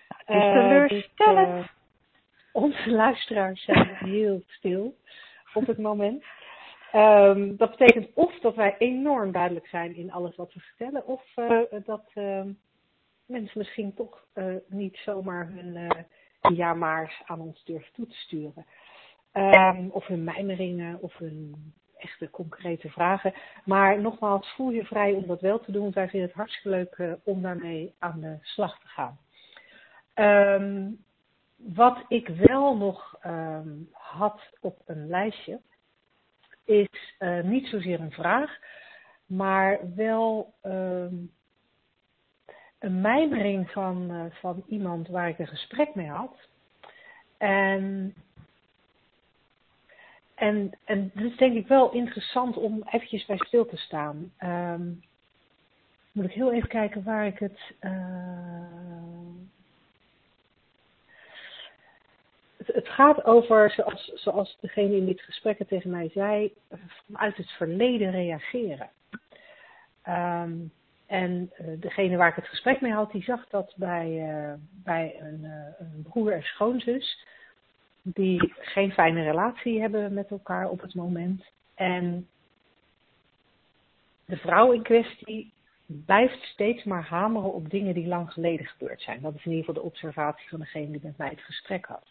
A: Nou, het is teleurstellend. Uh, dus, uh,
B: onze luisteraars zijn heel stil op het moment. Um, dat betekent of dat wij enorm duidelijk zijn in alles wat we vertellen, of uh, dat uh, mensen misschien toch niet zomaar hun ja-maars aan ons durven toe te sturen. Um, of hun mijmeringen of hun echte concrete vragen. Maar nogmaals, voel je vrij om dat wel te doen. Wij vinden het hartstikke leuk om daarmee aan de slag te gaan. Um, wat ik wel nog had op een lijstje is uh, niet zozeer een vraag, maar wel um, een mijmering van, uh, van iemand waar ik een gesprek mee had. En, en, en is denk ik wel interessant om eventjes bij stil te staan. Um, moet ik heel even kijken waar ik het. Uh, het, het, gaat over, zoals, zoals degene in dit gesprek het tegen mij zei, vanuit het verleden reageren. Um, en uh, degene waar ik het gesprek mee had, die zag dat bij, uh, bij een, een, broer en schoonzus, die geen fijne relatie hebben met elkaar op het moment. En de vrouw in kwestie blijft steeds maar hameren op dingen die lang geleden gebeurd zijn. Dat is in ieder geval de observatie van degene die met mij het gesprek had.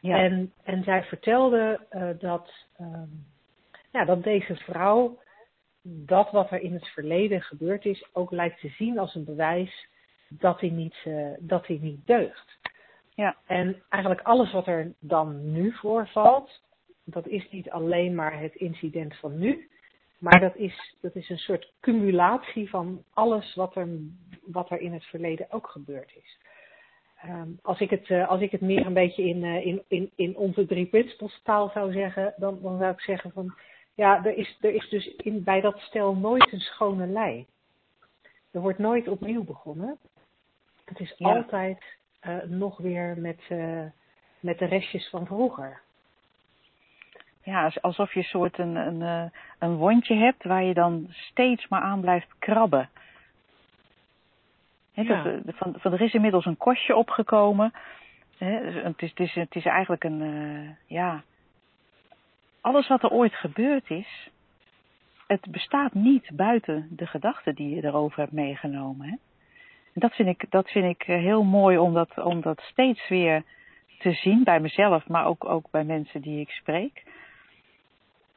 B: Ja. En, en zij vertelde dat, um, ja, dat deze vrouw dat wat er in het verleden gebeurd is ook lijkt te zien als een bewijs dat hij niet, uh, dat hij niet deugt. Ja. En eigenlijk alles wat er dan nu voorvalt, dat is niet alleen maar het incident van nu, maar dat is, dat is een soort cumulatie van alles wat er, wat er in het verleden ook gebeurd is. Um, als, ik het, uh, als ik het meer een beetje in, uh, in, in, in onze drie principles taal zou zeggen, dan, dan zou ik zeggen van ja, er is, er is dus in, bij dat stel nooit een schone lei. Er wordt nooit opnieuw begonnen. Het is ja. altijd uh, nog weer met, uh, met de restjes van vroeger.
A: Ja, alsof je een soort een, een, eh, een wondje hebt waar je dan steeds maar aan blijft krabben. He, ja. dat, van, van, er is inmiddels een kostje opgekomen. He, het, is, het, is, het is eigenlijk een, uh, ja, alles wat er ooit gebeurd is, het bestaat niet buiten de gedachten die je erover hebt meegenomen. Hè? En dat vind ik, dat vind ik eh, heel mooi om dat, om dat steeds weer te zien bij mezelf, maar ook, ook bij mensen die ik spreek.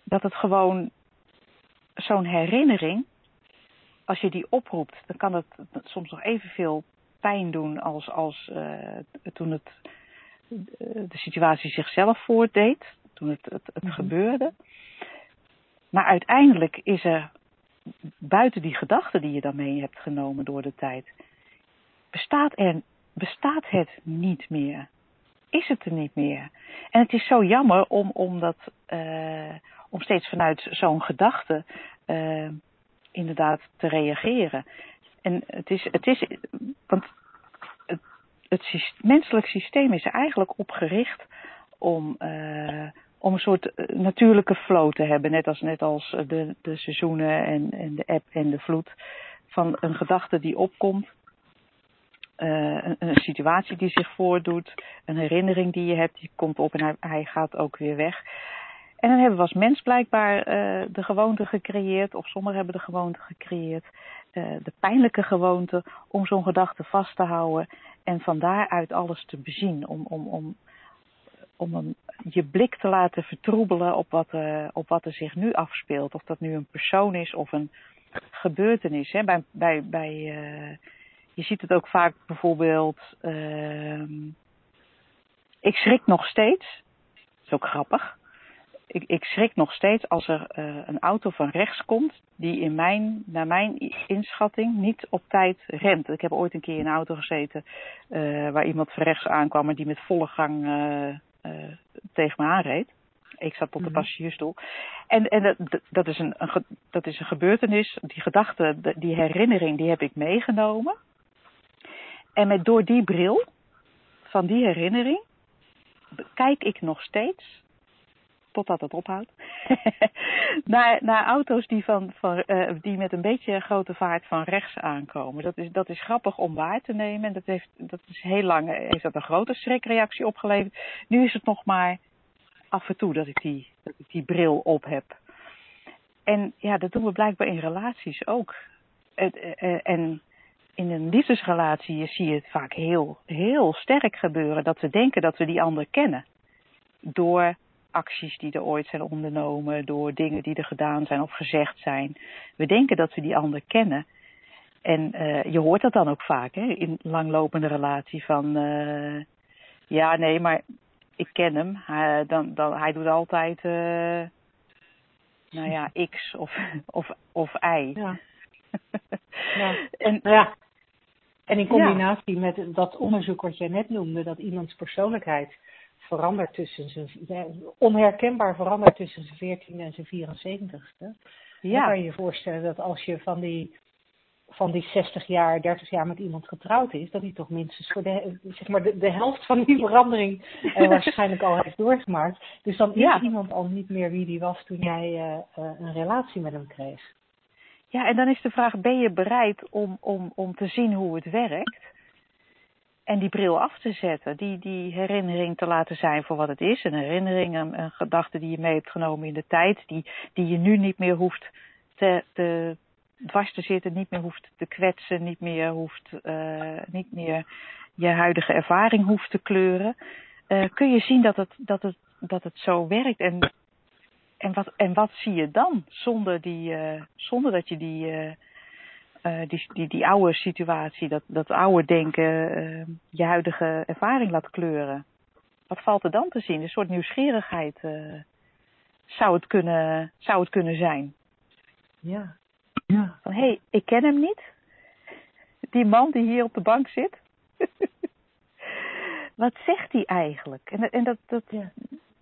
A: Dat het gewoon zo'n herinnering, als je die oproept, dan kan het soms nog evenveel pijn doen als, als uh, toen het, de situatie zichzelf voordeed toen het, het, het mm -hmm. gebeurde. Maar uiteindelijk is er, buiten die gedachten die je dan mee hebt genomen door de tijd, bestaat, er, bestaat het niet meer. Is het er niet meer. En het is zo jammer om, om, dat, uh, om steeds vanuit zo'n gedachte uh, inderdaad te reageren. En het is, het is want het, het menselijk systeem is eigenlijk op gericht om, uh, om een soort eh, natuurlijke flow te hebben. Net als, net als de, de seizoenen en, en de eb en de vloed. Van een gedachte die opkomt. Uh, een, een, situatie die zich voordoet. Een herinnering die je hebt, die komt op en hij, gaat ook weer weg. En dan hebben we als mens blijkbaar uh, de gewoonte gecreëerd, of sommigen hebben de gewoonte gecreëerd, uh, de pijnlijke gewoonte om zo'n gedachte vast te houden en van daaruit alles te bezien. Om, om, om om een, je blik te laten vertroebelen op wat, op wat er zich nu afspeelt. Of dat nu een persoon is of een gebeurtenis. Hè. Bij, bij, bij, je ziet het ook vaak bijvoorbeeld. Uh, ik schrik nog steeds. Dat is ook grappig. Ik, ik schrik nog steeds als er uh, een auto van rechts komt die in mijn, naar mijn inschatting niet op tijd rent. Ik heb ooit een keer in een auto gezeten uh, waar iemand van rechts aankwam en die met volle gang uh, tegen me aanreed. Ik zat op de mhm. passagiersstoel. En, en dat, dat, is een, een, dat is een gebeurtenis, die gedachte, die herinnering, die heb ik meegenomen. En met door die bril van die herinnering kijk ik nog steeds totdat het ophoudt. naar, auto's die, van, uh, die met een beetje grote vaart van rechts aankomen. Dat is, dat is grappig om waar te nemen. En dat, heeft, dat is heel lang heeft dat een grote schrikreactie opgeleverd. Nu is het nog maar af en toe dat ik die, die bril op heb. En ja, dat doen we blijkbaar in relaties ook. En in een liefdesrelatie zie je het vaak heel, heel sterk gebeuren dat we denken dat we die ander kennen. Door acties die er ooit zijn ondernomen, door dingen die er gedaan zijn of gezegd zijn. We denken dat we die ander kennen. En uh, je hoort dat dan ook vaak hè, in langlopende relatie van uh, ja, nee, maar ik ken hem. Hij, dan, dan, hij doet altijd uh, nou ja, X of, of, of Y.
B: Ja. ja. en, ja. En in combinatie met dat onderzoek wat jij net noemde, dat iemands persoonlijkheid verandert tussen zijn, onherkenbaar verandert tussen zijn 14 en zijn 74ste. Ja. Dan kan je je voorstellen dat als je van die, van die 60 jaar, 30 jaar met iemand getrouwd is, dat hij toch minstens voor de, zeg maar de, de helft van die verandering uh, waarschijnlijk al heeft doorgemaakt. Dus dan is iemand al niet meer wie die was toen jij uh, uh, een relatie met hem kreeg.
A: Ja, en dan is de vraag, ben je bereid om, om, om te zien hoe het werkt? En die bril af te zetten, die, die herinnering te laten zijn voor wat het is. Een herinnering, een, een gedachte die je mee hebt genomen in de tijd, die, die je nu niet meer hoeft te, te dwars te zitten, niet meer hoeft te kwetsen, niet meer, hoeft, uh, niet meer je huidige ervaring hoeft te kleuren. Uh, kun je zien dat het, dat het, dat het zo werkt. En, en, wat, en wat zie je dan zonder, die, uh, zonder dat je die uh, die, die, die oude situatie, dat, dat oude denken, je huidige ervaring laat kleuren. Wat valt er dan te zien? Een soort nieuwsgierigheid zou, het kunnen, zou het kunnen zijn.
B: Ja. ja.
A: Van hé, hey, ik ken hem niet. Die man die hier op de bank zit. Wat zegt hij eigenlijk? En, en dat, dat ja.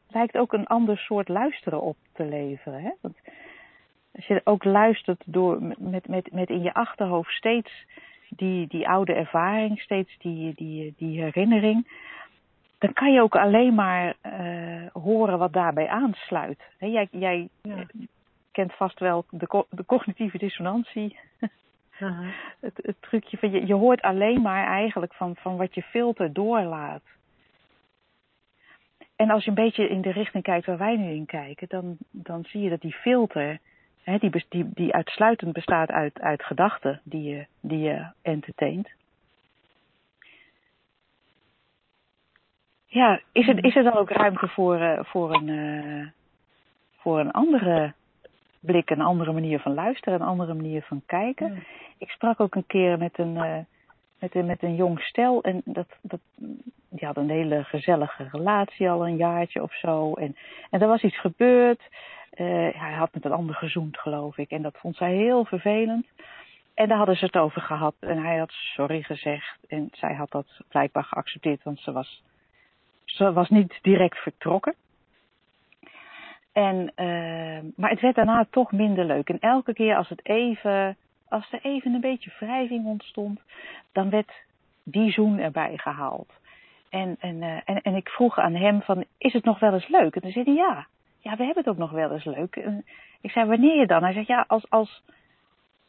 A: Lijkt ook een ander soort luisteren op te leveren. Hè? Want als je ook luistert door, met, met, met in je achterhoofd steeds die, die oude ervaring, steeds die, die, die herinnering, dan kan je ook alleen maar uh, horen wat daarbij aansluit. He, jij jij ja. kent vast wel de, de cognitieve dissonantie. Uh -huh. het, het, trucje van je, je hoort alleen maar eigenlijk van, van wat je filter doorlaat. En als je een beetje in de richting kijkt waar wij nu in kijken, dan, dan zie je dat die filter hè, die, die, die uitsluitend bestaat uit, uit gedachten die je, die je entertaint. Ja, is, het, is er dan ook ruimte voor, uh, voor, een, uh, voor een andere blik, een andere manier van luisteren, een andere manier van kijken? Ja. Ik sprak ook een keer met een, uh, met een, met een jong stel en dat, dat, die hadden een hele gezellige relatie al een jaartje of zo. En, en er was iets gebeurd. Uh, hij had met een ander gezoend, geloof ik. En dat vond zij heel vervelend. En daar hadden ze het over gehad. En hij had sorry gezegd. En zij had dat blijkbaar geaccepteerd, want ze was, ze was niet direct vertrokken. En, uh, maar het werd daarna toch minder leuk. En elke keer als, het even, als er even een beetje wrijving ontstond, dan werd die zoen erbij gehaald. En, en, uh, en, en ik vroeg aan hem van, is het nog wel eens leuk? En toen zei hij ja ja, we hebben het ook nog wel eens leuk. ik zei, wanneer je dan? Hij zegt, ja, als, als,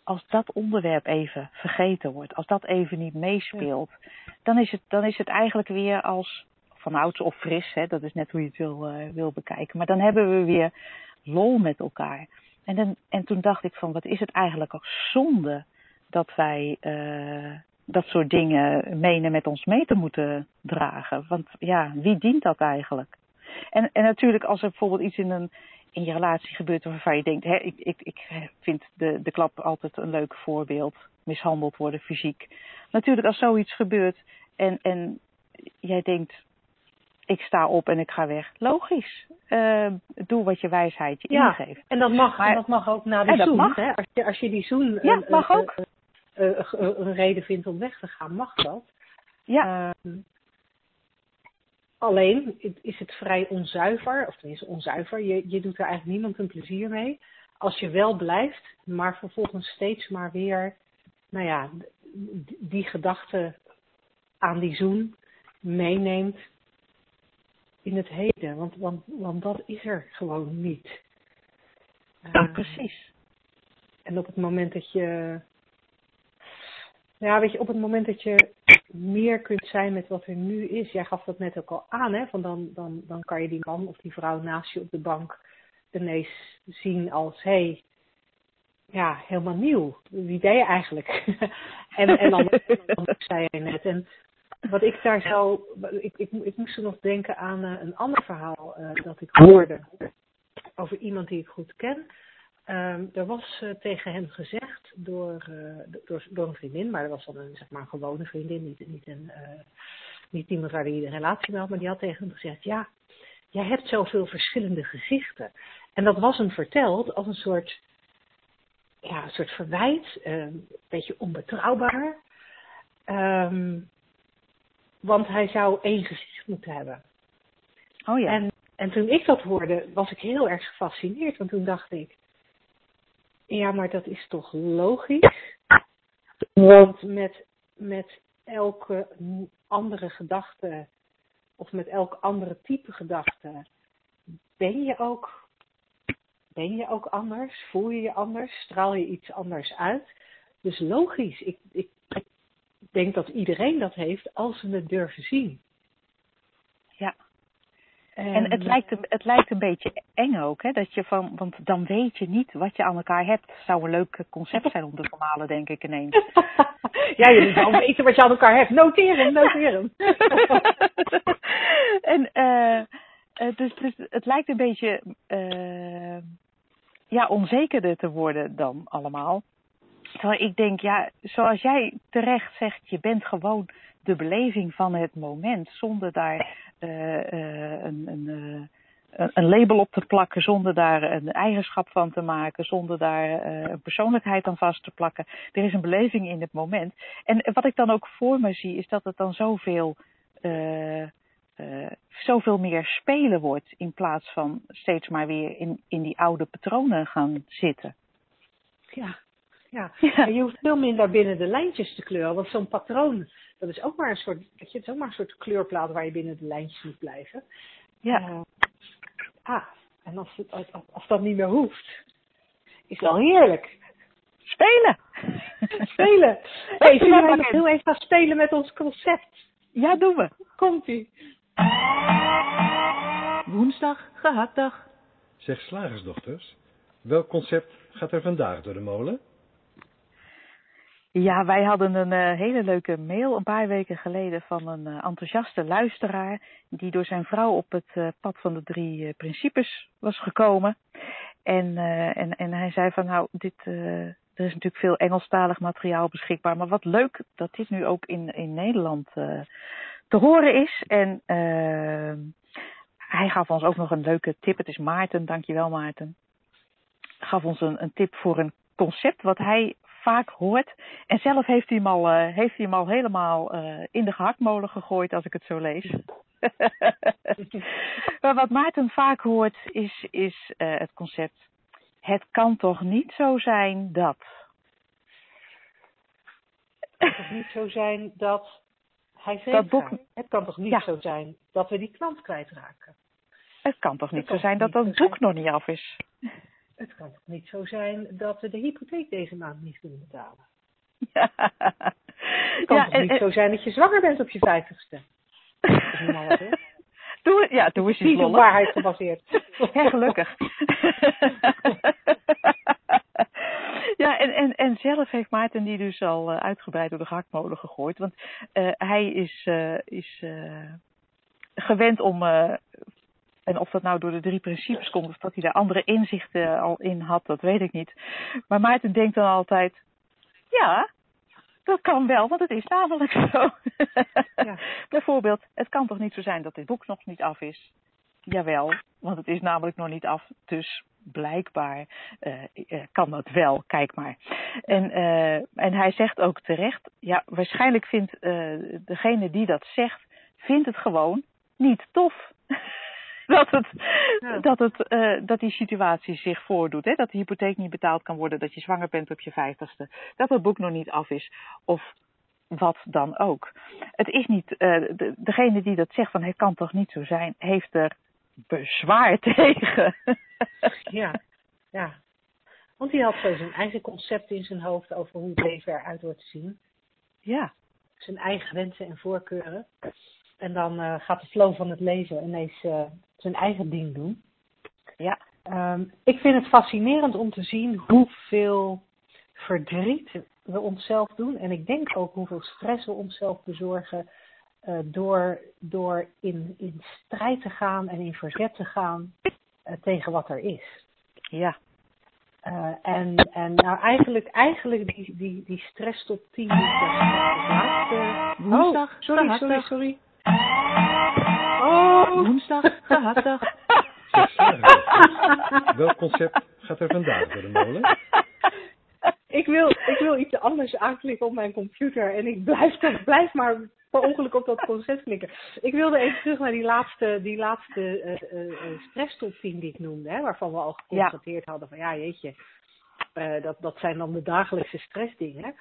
A: als dat onderwerp even vergeten wordt, als dat even niet meespeelt, dan, is het, dan is het eigenlijk weer als van oud of fris, hè, dat is net hoe je het wil, uh, wil bekijken. Maar dan hebben we weer lol met elkaar. En, dan, en toen dacht ik van, wat is het eigenlijk ook zonde dat wij uh, dat soort dingen menen met ons mee te moeten dragen. Want ja, wie dient dat eigenlijk? En, en natuurlijk als er bijvoorbeeld iets in, een, in je relatie gebeurt waarvan je denkt, hè, ik, ik, ik vind de, de klap altijd een leuk voorbeeld, mishandeld worden fysiek. Natuurlijk als zoiets gebeurt en, en jij denkt, ik sta op en ik ga weg. Logisch. Uh, doe wat je wijsheid je
B: ja,
A: ingeeft.
B: En dat mag, maar, en dat mag ook na de zoen. Mag. Hè? Als, je, als je die zoen
A: ja, uh, mag ook.
B: Uh, een reden vindt om weg te gaan, mag dat.
A: Ja.
B: Ehm, Alleen is het vrij onzuiver, of tenminste onzuiver, je, je doet er eigenlijk niemand een plezier mee. Als je wel blijft, maar vervolgens steeds maar weer, nou ja, die gedachte aan die zoen meeneemt in het heden. Want, want, want dat is er gewoon niet.
A: Ja, uh, precies.
B: En op het moment dat je. Ja, weet je, op het moment dat je meer kunt zijn met wat er nu is. Jij gaf dat net ook al aan, hè? Van dan, dan, dan kan je die man of die vrouw naast je op de bank ineens zien als: hé, hey, ja, helemaal nieuw. Wie ben je eigenlijk? en, en dan, dan zei je net. En wat ik daar zo. Ik, ik, ik moest er nog denken aan uh, een ander verhaal uh, dat ik hoorde. Over iemand die ik goed ken. Um, er was uh, tegen hem gezegd door, door, door, een vriendin, maar dat was dan een, zeg maar, een gewone vriendin, niet, niet, een, niet iemand waar hij een relatie mee had, maar die had tegen hem gezegd, ja, jij hebt zoveel verschillende gezichten. En dat was hem verteld als een soort, ja, een soort verwijt, een beetje onbetrouwbaar. Ehm, want hij zou één gezicht moeten hebben.
A: Oh ja.
B: En, en toen ik dat hoorde, was ik heel erg gefascineerd. Want toen dacht ik, ja, maar dat is toch logisch? Want met, met elke andere gedachte, of met elk andere type gedachte, ben je ook, ben je ook anders? Voel je je anders? Straal je iets anders uit? Dus logisch, ik, denk dat iedereen dat heeft als ze het durven zien.
A: Ja. En het lijkt, een, het lijkt een beetje eng ook, hè? Dat je van, want dan weet je niet wat je aan elkaar hebt. Zou een leuk concept zijn om te vermalen, denk ik ineens.
B: ja, je moet wel weten wat je aan elkaar hebt. Noteer hem, noteer hem.
A: en uh, dus, dus het lijkt een beetje uh, ja, onzekerder te worden dan allemaal. Terwijl ik denk, ja, zoals jij terecht zegt, je bent gewoon de beleving van het moment, zonder daar uh, uh, een, een, een, label op te plakken, zonder daar een eigenschap van te maken, zonder daar een persoonlijkheid aan vast te plakken. Er is een beleving in het moment. En wat ik dan ook voor me zie, is dat het dan zoveel, zoveel meer spelen wordt, in plaats van steeds maar weer in, in die oude patronen gaan zitten.
B: Ja, ja. ja. je hoeft veel minder binnen de lijntjes te kleuren. Want zo'n patroon, dat is ook maar een soort, weet je, het is ook maar een soort kleurplaat waar je binnen de lijntjes moet blijven.
A: Ja. Uh,
B: ah, en als, het, als, als dat niet meer hoeft, is wel heerlijk.
A: Spelen!
B: spelen! Hé, hey, zullen we nog heel even gaan spelen met ons concept?
A: Ja, doen we.
B: Komt-ie.
D: Woensdag, gehaktdag.
C: Zeg slagersdochters, welk concept gaat er vandaag door de molen?
A: Ja, wij hadden een uh, hele leuke mail een paar weken geleden van een uh, enthousiaste luisteraar die door zijn vrouw op het uh, pad van de drie principes was gekomen. En, en, en hij zei van nou, dit, er is natuurlijk veel Engelstalig materiaal beschikbaar, maar wat leuk dat dit nu ook in, in Nederland te horen is. En hij gaf ons ook nog een leuke tip. Het is Maarten, dankjewel Maarten. Gaf ons een, een tip voor een concept wat hij vaak hoort. En zelf heeft hij hem al, uh, heeft hij hem al helemaal uh, in de gehaktmolen gegooid als ik het zo lees. maar wat Maarten vaak hoort is, is uh, het concept. Het kan toch niet zo zijn dat.
B: Het kan toch niet zo zijn dat hij zegt.
A: Dat boek...
B: Het kan toch niet ja. zo zijn dat we die klant kwijtraken.
A: Het kan toch niet zo zijn dat dat boek nog niet af is.
B: Het kan toch niet zo zijn dat we de hypotheek deze maand niet kunnen betalen?
A: Ja.
B: Het kan
A: ja,
B: toch niet
A: en,
B: zo zijn dat je zwanger bent op je vijftigste?
A: Doe, ja, doe eens
B: Niet op waarheid gebaseerd.
A: Ja, gelukkig. ja, en, en, en zelf heeft Maarten die dus al uh, uitgebreid door de gehaktmolen gegooid. Want uh, hij is, uh, is gewend om en of dat nou door de drie principes komt of dat hij daar andere inzichten al in had, dat weet ik niet. Maar Maarten denkt dan altijd, ja, dat kan wel, want het is namelijk zo. Ja. Bijvoorbeeld, het kan toch niet zo zijn dat dit boek nog niet af is? Jawel, want het is namelijk nog niet af, dus blijkbaar uh, uh, kan dat wel, kijk maar. En, uh, en hij zegt ook terecht, ja, waarschijnlijk vindt degene die dat zegt, vindt het gewoon niet tof. dat, het, ja. dat, het, uh, dat die situatie zich voordoet. Hè? Dat de hypotheek niet betaald kan worden, dat je zwanger bent op je vijftigste, dat het boek nog niet af is. Of wat dan ook. Het is niet, uh, de, degene die dat zegt van het kan toch niet zo zijn, heeft er bezwaar tegen.
B: ja, ja. Want hij had zo zijn eigen concept in zijn hoofd over hoe het leven eruit wordt te zien.
A: Ja.
B: Zijn eigen wensen en voorkeuren. En dan uh, gaat de flow van het leven ineens uh, zijn eigen ding doen.
A: Ja.
B: Um, ik vind het fascinerend om te zien hoeveel verdriet we onszelf doen. En ik denk ook hoeveel stress we onszelf bezorgen uh, door, door in, in strijd te gaan en in verzet te gaan tegen wat er is.
A: Ja.
B: En, en nou eigenlijk, eigenlijk die, die, die stress tot 10 minuten. Laatste...
D: Woensdag.
B: Oh, sorry, sorry, sorry.
D: Oh. Woensdag, gehaktdag.
C: Welk concept gaat er vandaag door de molen?
B: ik, wil, ik wil iets anders aanklikken op mijn computer en ik blijf, toch, blijf maar per ongeluk op dat concept klikken. Ik wilde even terug naar die laatste, die laatste uh, uh, stresstop 10 die ik noemde, hè, waarvan we al geconstateerd hadden van ja, jeetje, uh, dat, dat zijn dan de dagelijkse stressdingen.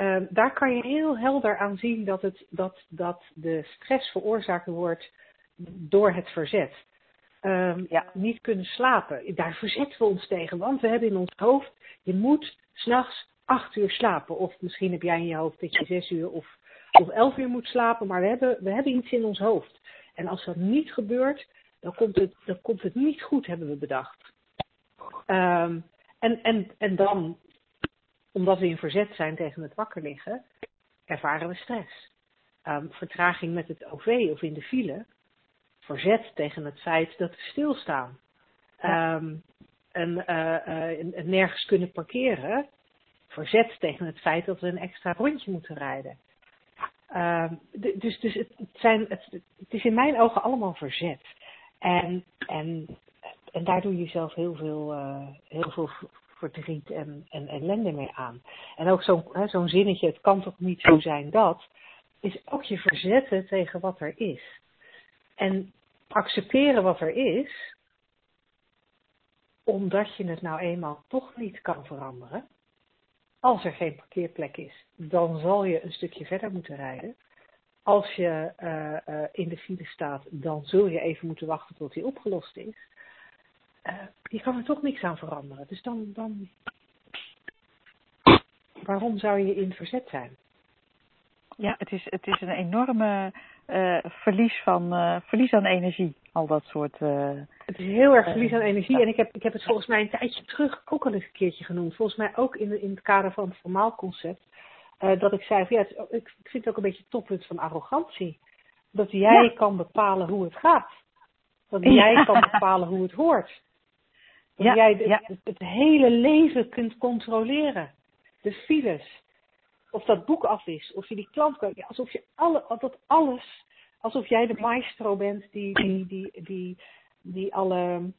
B: Uh, daar kan je heel helder aan zien dat, het, dat, dat de stress veroorzaakt wordt door het verzet. Um, ja, niet kunnen slapen. Daar verzetten we ons tegen, want we hebben in ons hoofd, je moet s'nachts acht uur slapen. Of misschien heb jij in je hoofd dat je zes uur of, of elf uur moet slapen, maar we hebben, we hebben iets in ons hoofd. En als dat niet gebeurt, dan komt het, dan komt het niet goed, hebben we bedacht. Um, en, en, en dan, omdat we in verzet zijn tegen het wakker liggen, ervaren we stress. Um, vertraging met het OV of in de file, verzet tegen het feit dat we stilstaan. Ja. Um, en uh, uh, nergens kunnen parkeren, verzet tegen het feit dat we een extra rondje moeten rijden. Um, dus dus het, zijn, het, het is in mijn ogen allemaal verzet. En, en, en daar doe je jezelf heel veel, uh, heel veel verdriet en, en ellende mee aan. En ook zo'n zo'n zinnetje, het kan toch niet zo zijn dat, is ook je verzetten tegen wat er is. En accepteren wat er is, omdat je het nou eenmaal toch niet kan veranderen. Als er geen parkeerplek is, dan zal je een stukje verder moeten rijden. Als je uh, uh, in de file staat, dan zul je even moeten wachten tot die opgelost is. Uh, je kan er toch niks aan veranderen. Dus dan, dan. Waarom zou je in verzet zijn?
A: Ja, het is, het is een enorme uh, verlies, van, uh, verlies aan energie, al dat soort. Uh,
B: het is heel erg verlies aan energie. En ik heb, ik heb het volgens mij een tijdje terug ook al eens een keertje genoemd. Volgens mij ook in, in het kader van het formaal concept. dat ik zei van ja, het, ik, ik vind het ook een beetje het toppunt van arrogantie. Dat jij ja. kan bepalen hoe het gaat. Dat jij ja. kan bepalen hoe het hoort. Dat ja, jij de, ja. het, het hele leven kunt controleren. De files, of dat boek af is, of je die klant kan, alsof je alle, dat alles, alsof jij de maestro bent die, die, die, die, die alle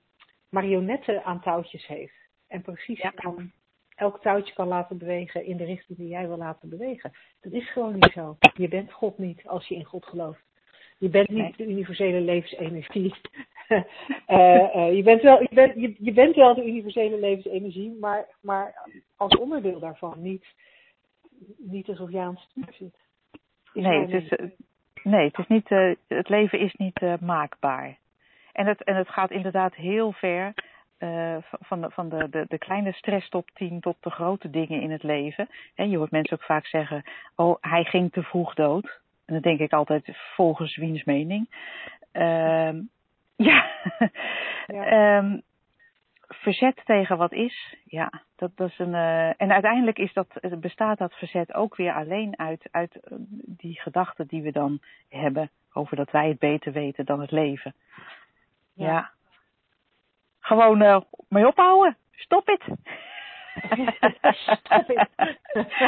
B: marionetten aan touwtjes heeft. En precies ja. kan, elk touwtje kan laten bewegen in de richting die jij wil laten bewegen. Dat is gewoon niet zo. Je bent God niet als je in God gelooft. Je bent niet de universele levensenergie. uh, uh, je, bent wel, je, bent, je, je bent wel de universele levensenergie, maar, maar als onderdeel daarvan. Niet, niet alsof jij aan het stuur zit.
A: Is nee, het is, uh, nee, het is niet, het leven is niet maakbaar. En het, en het gaat inderdaad heel ver uh, van, de, van de, de, de kleine stress top 10 tot de grote dingen in het leven. En je hoort mensen ook vaak zeggen, oh, hij ging te vroeg dood. En dan denk ik altijd, volgens wiens mening. Uh, ja, ja. um, verzet tegen wat is, ja, dat, dat is een. Uh, en uiteindelijk is dat, bestaat dat verzet ook weer alleen uit, uit die gedachten die we dan hebben over dat wij het beter weten dan het leven. Ja. ja. Gewoon uh, mee ophouden. Stop het.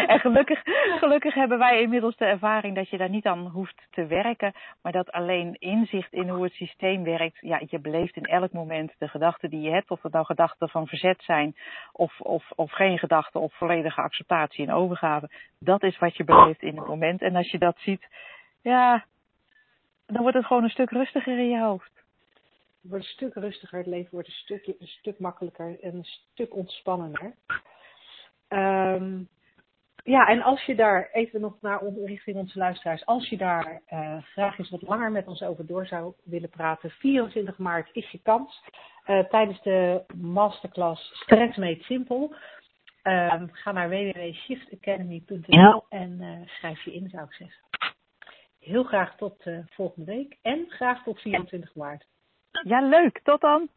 A: En gelukkig, gelukkig hebben wij inmiddels de ervaring dat je daar niet aan hoeft te werken, maar dat alleen inzicht in hoe het systeem werkt, ja, je beleeft in elk moment de gedachten die je hebt, of het nou gedachten van verzet zijn, of, of, of geen gedachten, of volledige acceptatie en overgave. Dat is wat je beleeft in het moment. En als je dat ziet, ja, dan wordt het gewoon een stuk rustiger in je hoofd.
B: Het wordt een stuk rustiger, het leven wordt een stuk, een stuk makkelijker en een stuk ontspannender. Um, ja, en als je daar, even nog naar richting onze luisteraars, als je daar uh, graag eens wat langer met ons over door zou willen praten, 24 maart is je kans uh, tijdens de masterclass Stress Made Simple. Um, ga naar www.shiftacademy.nl en uh, schrijf je in, zou ik zeggen. Heel graag tot volgende week en graag tot 24 maart.
A: Ja, leuk. Tot dan.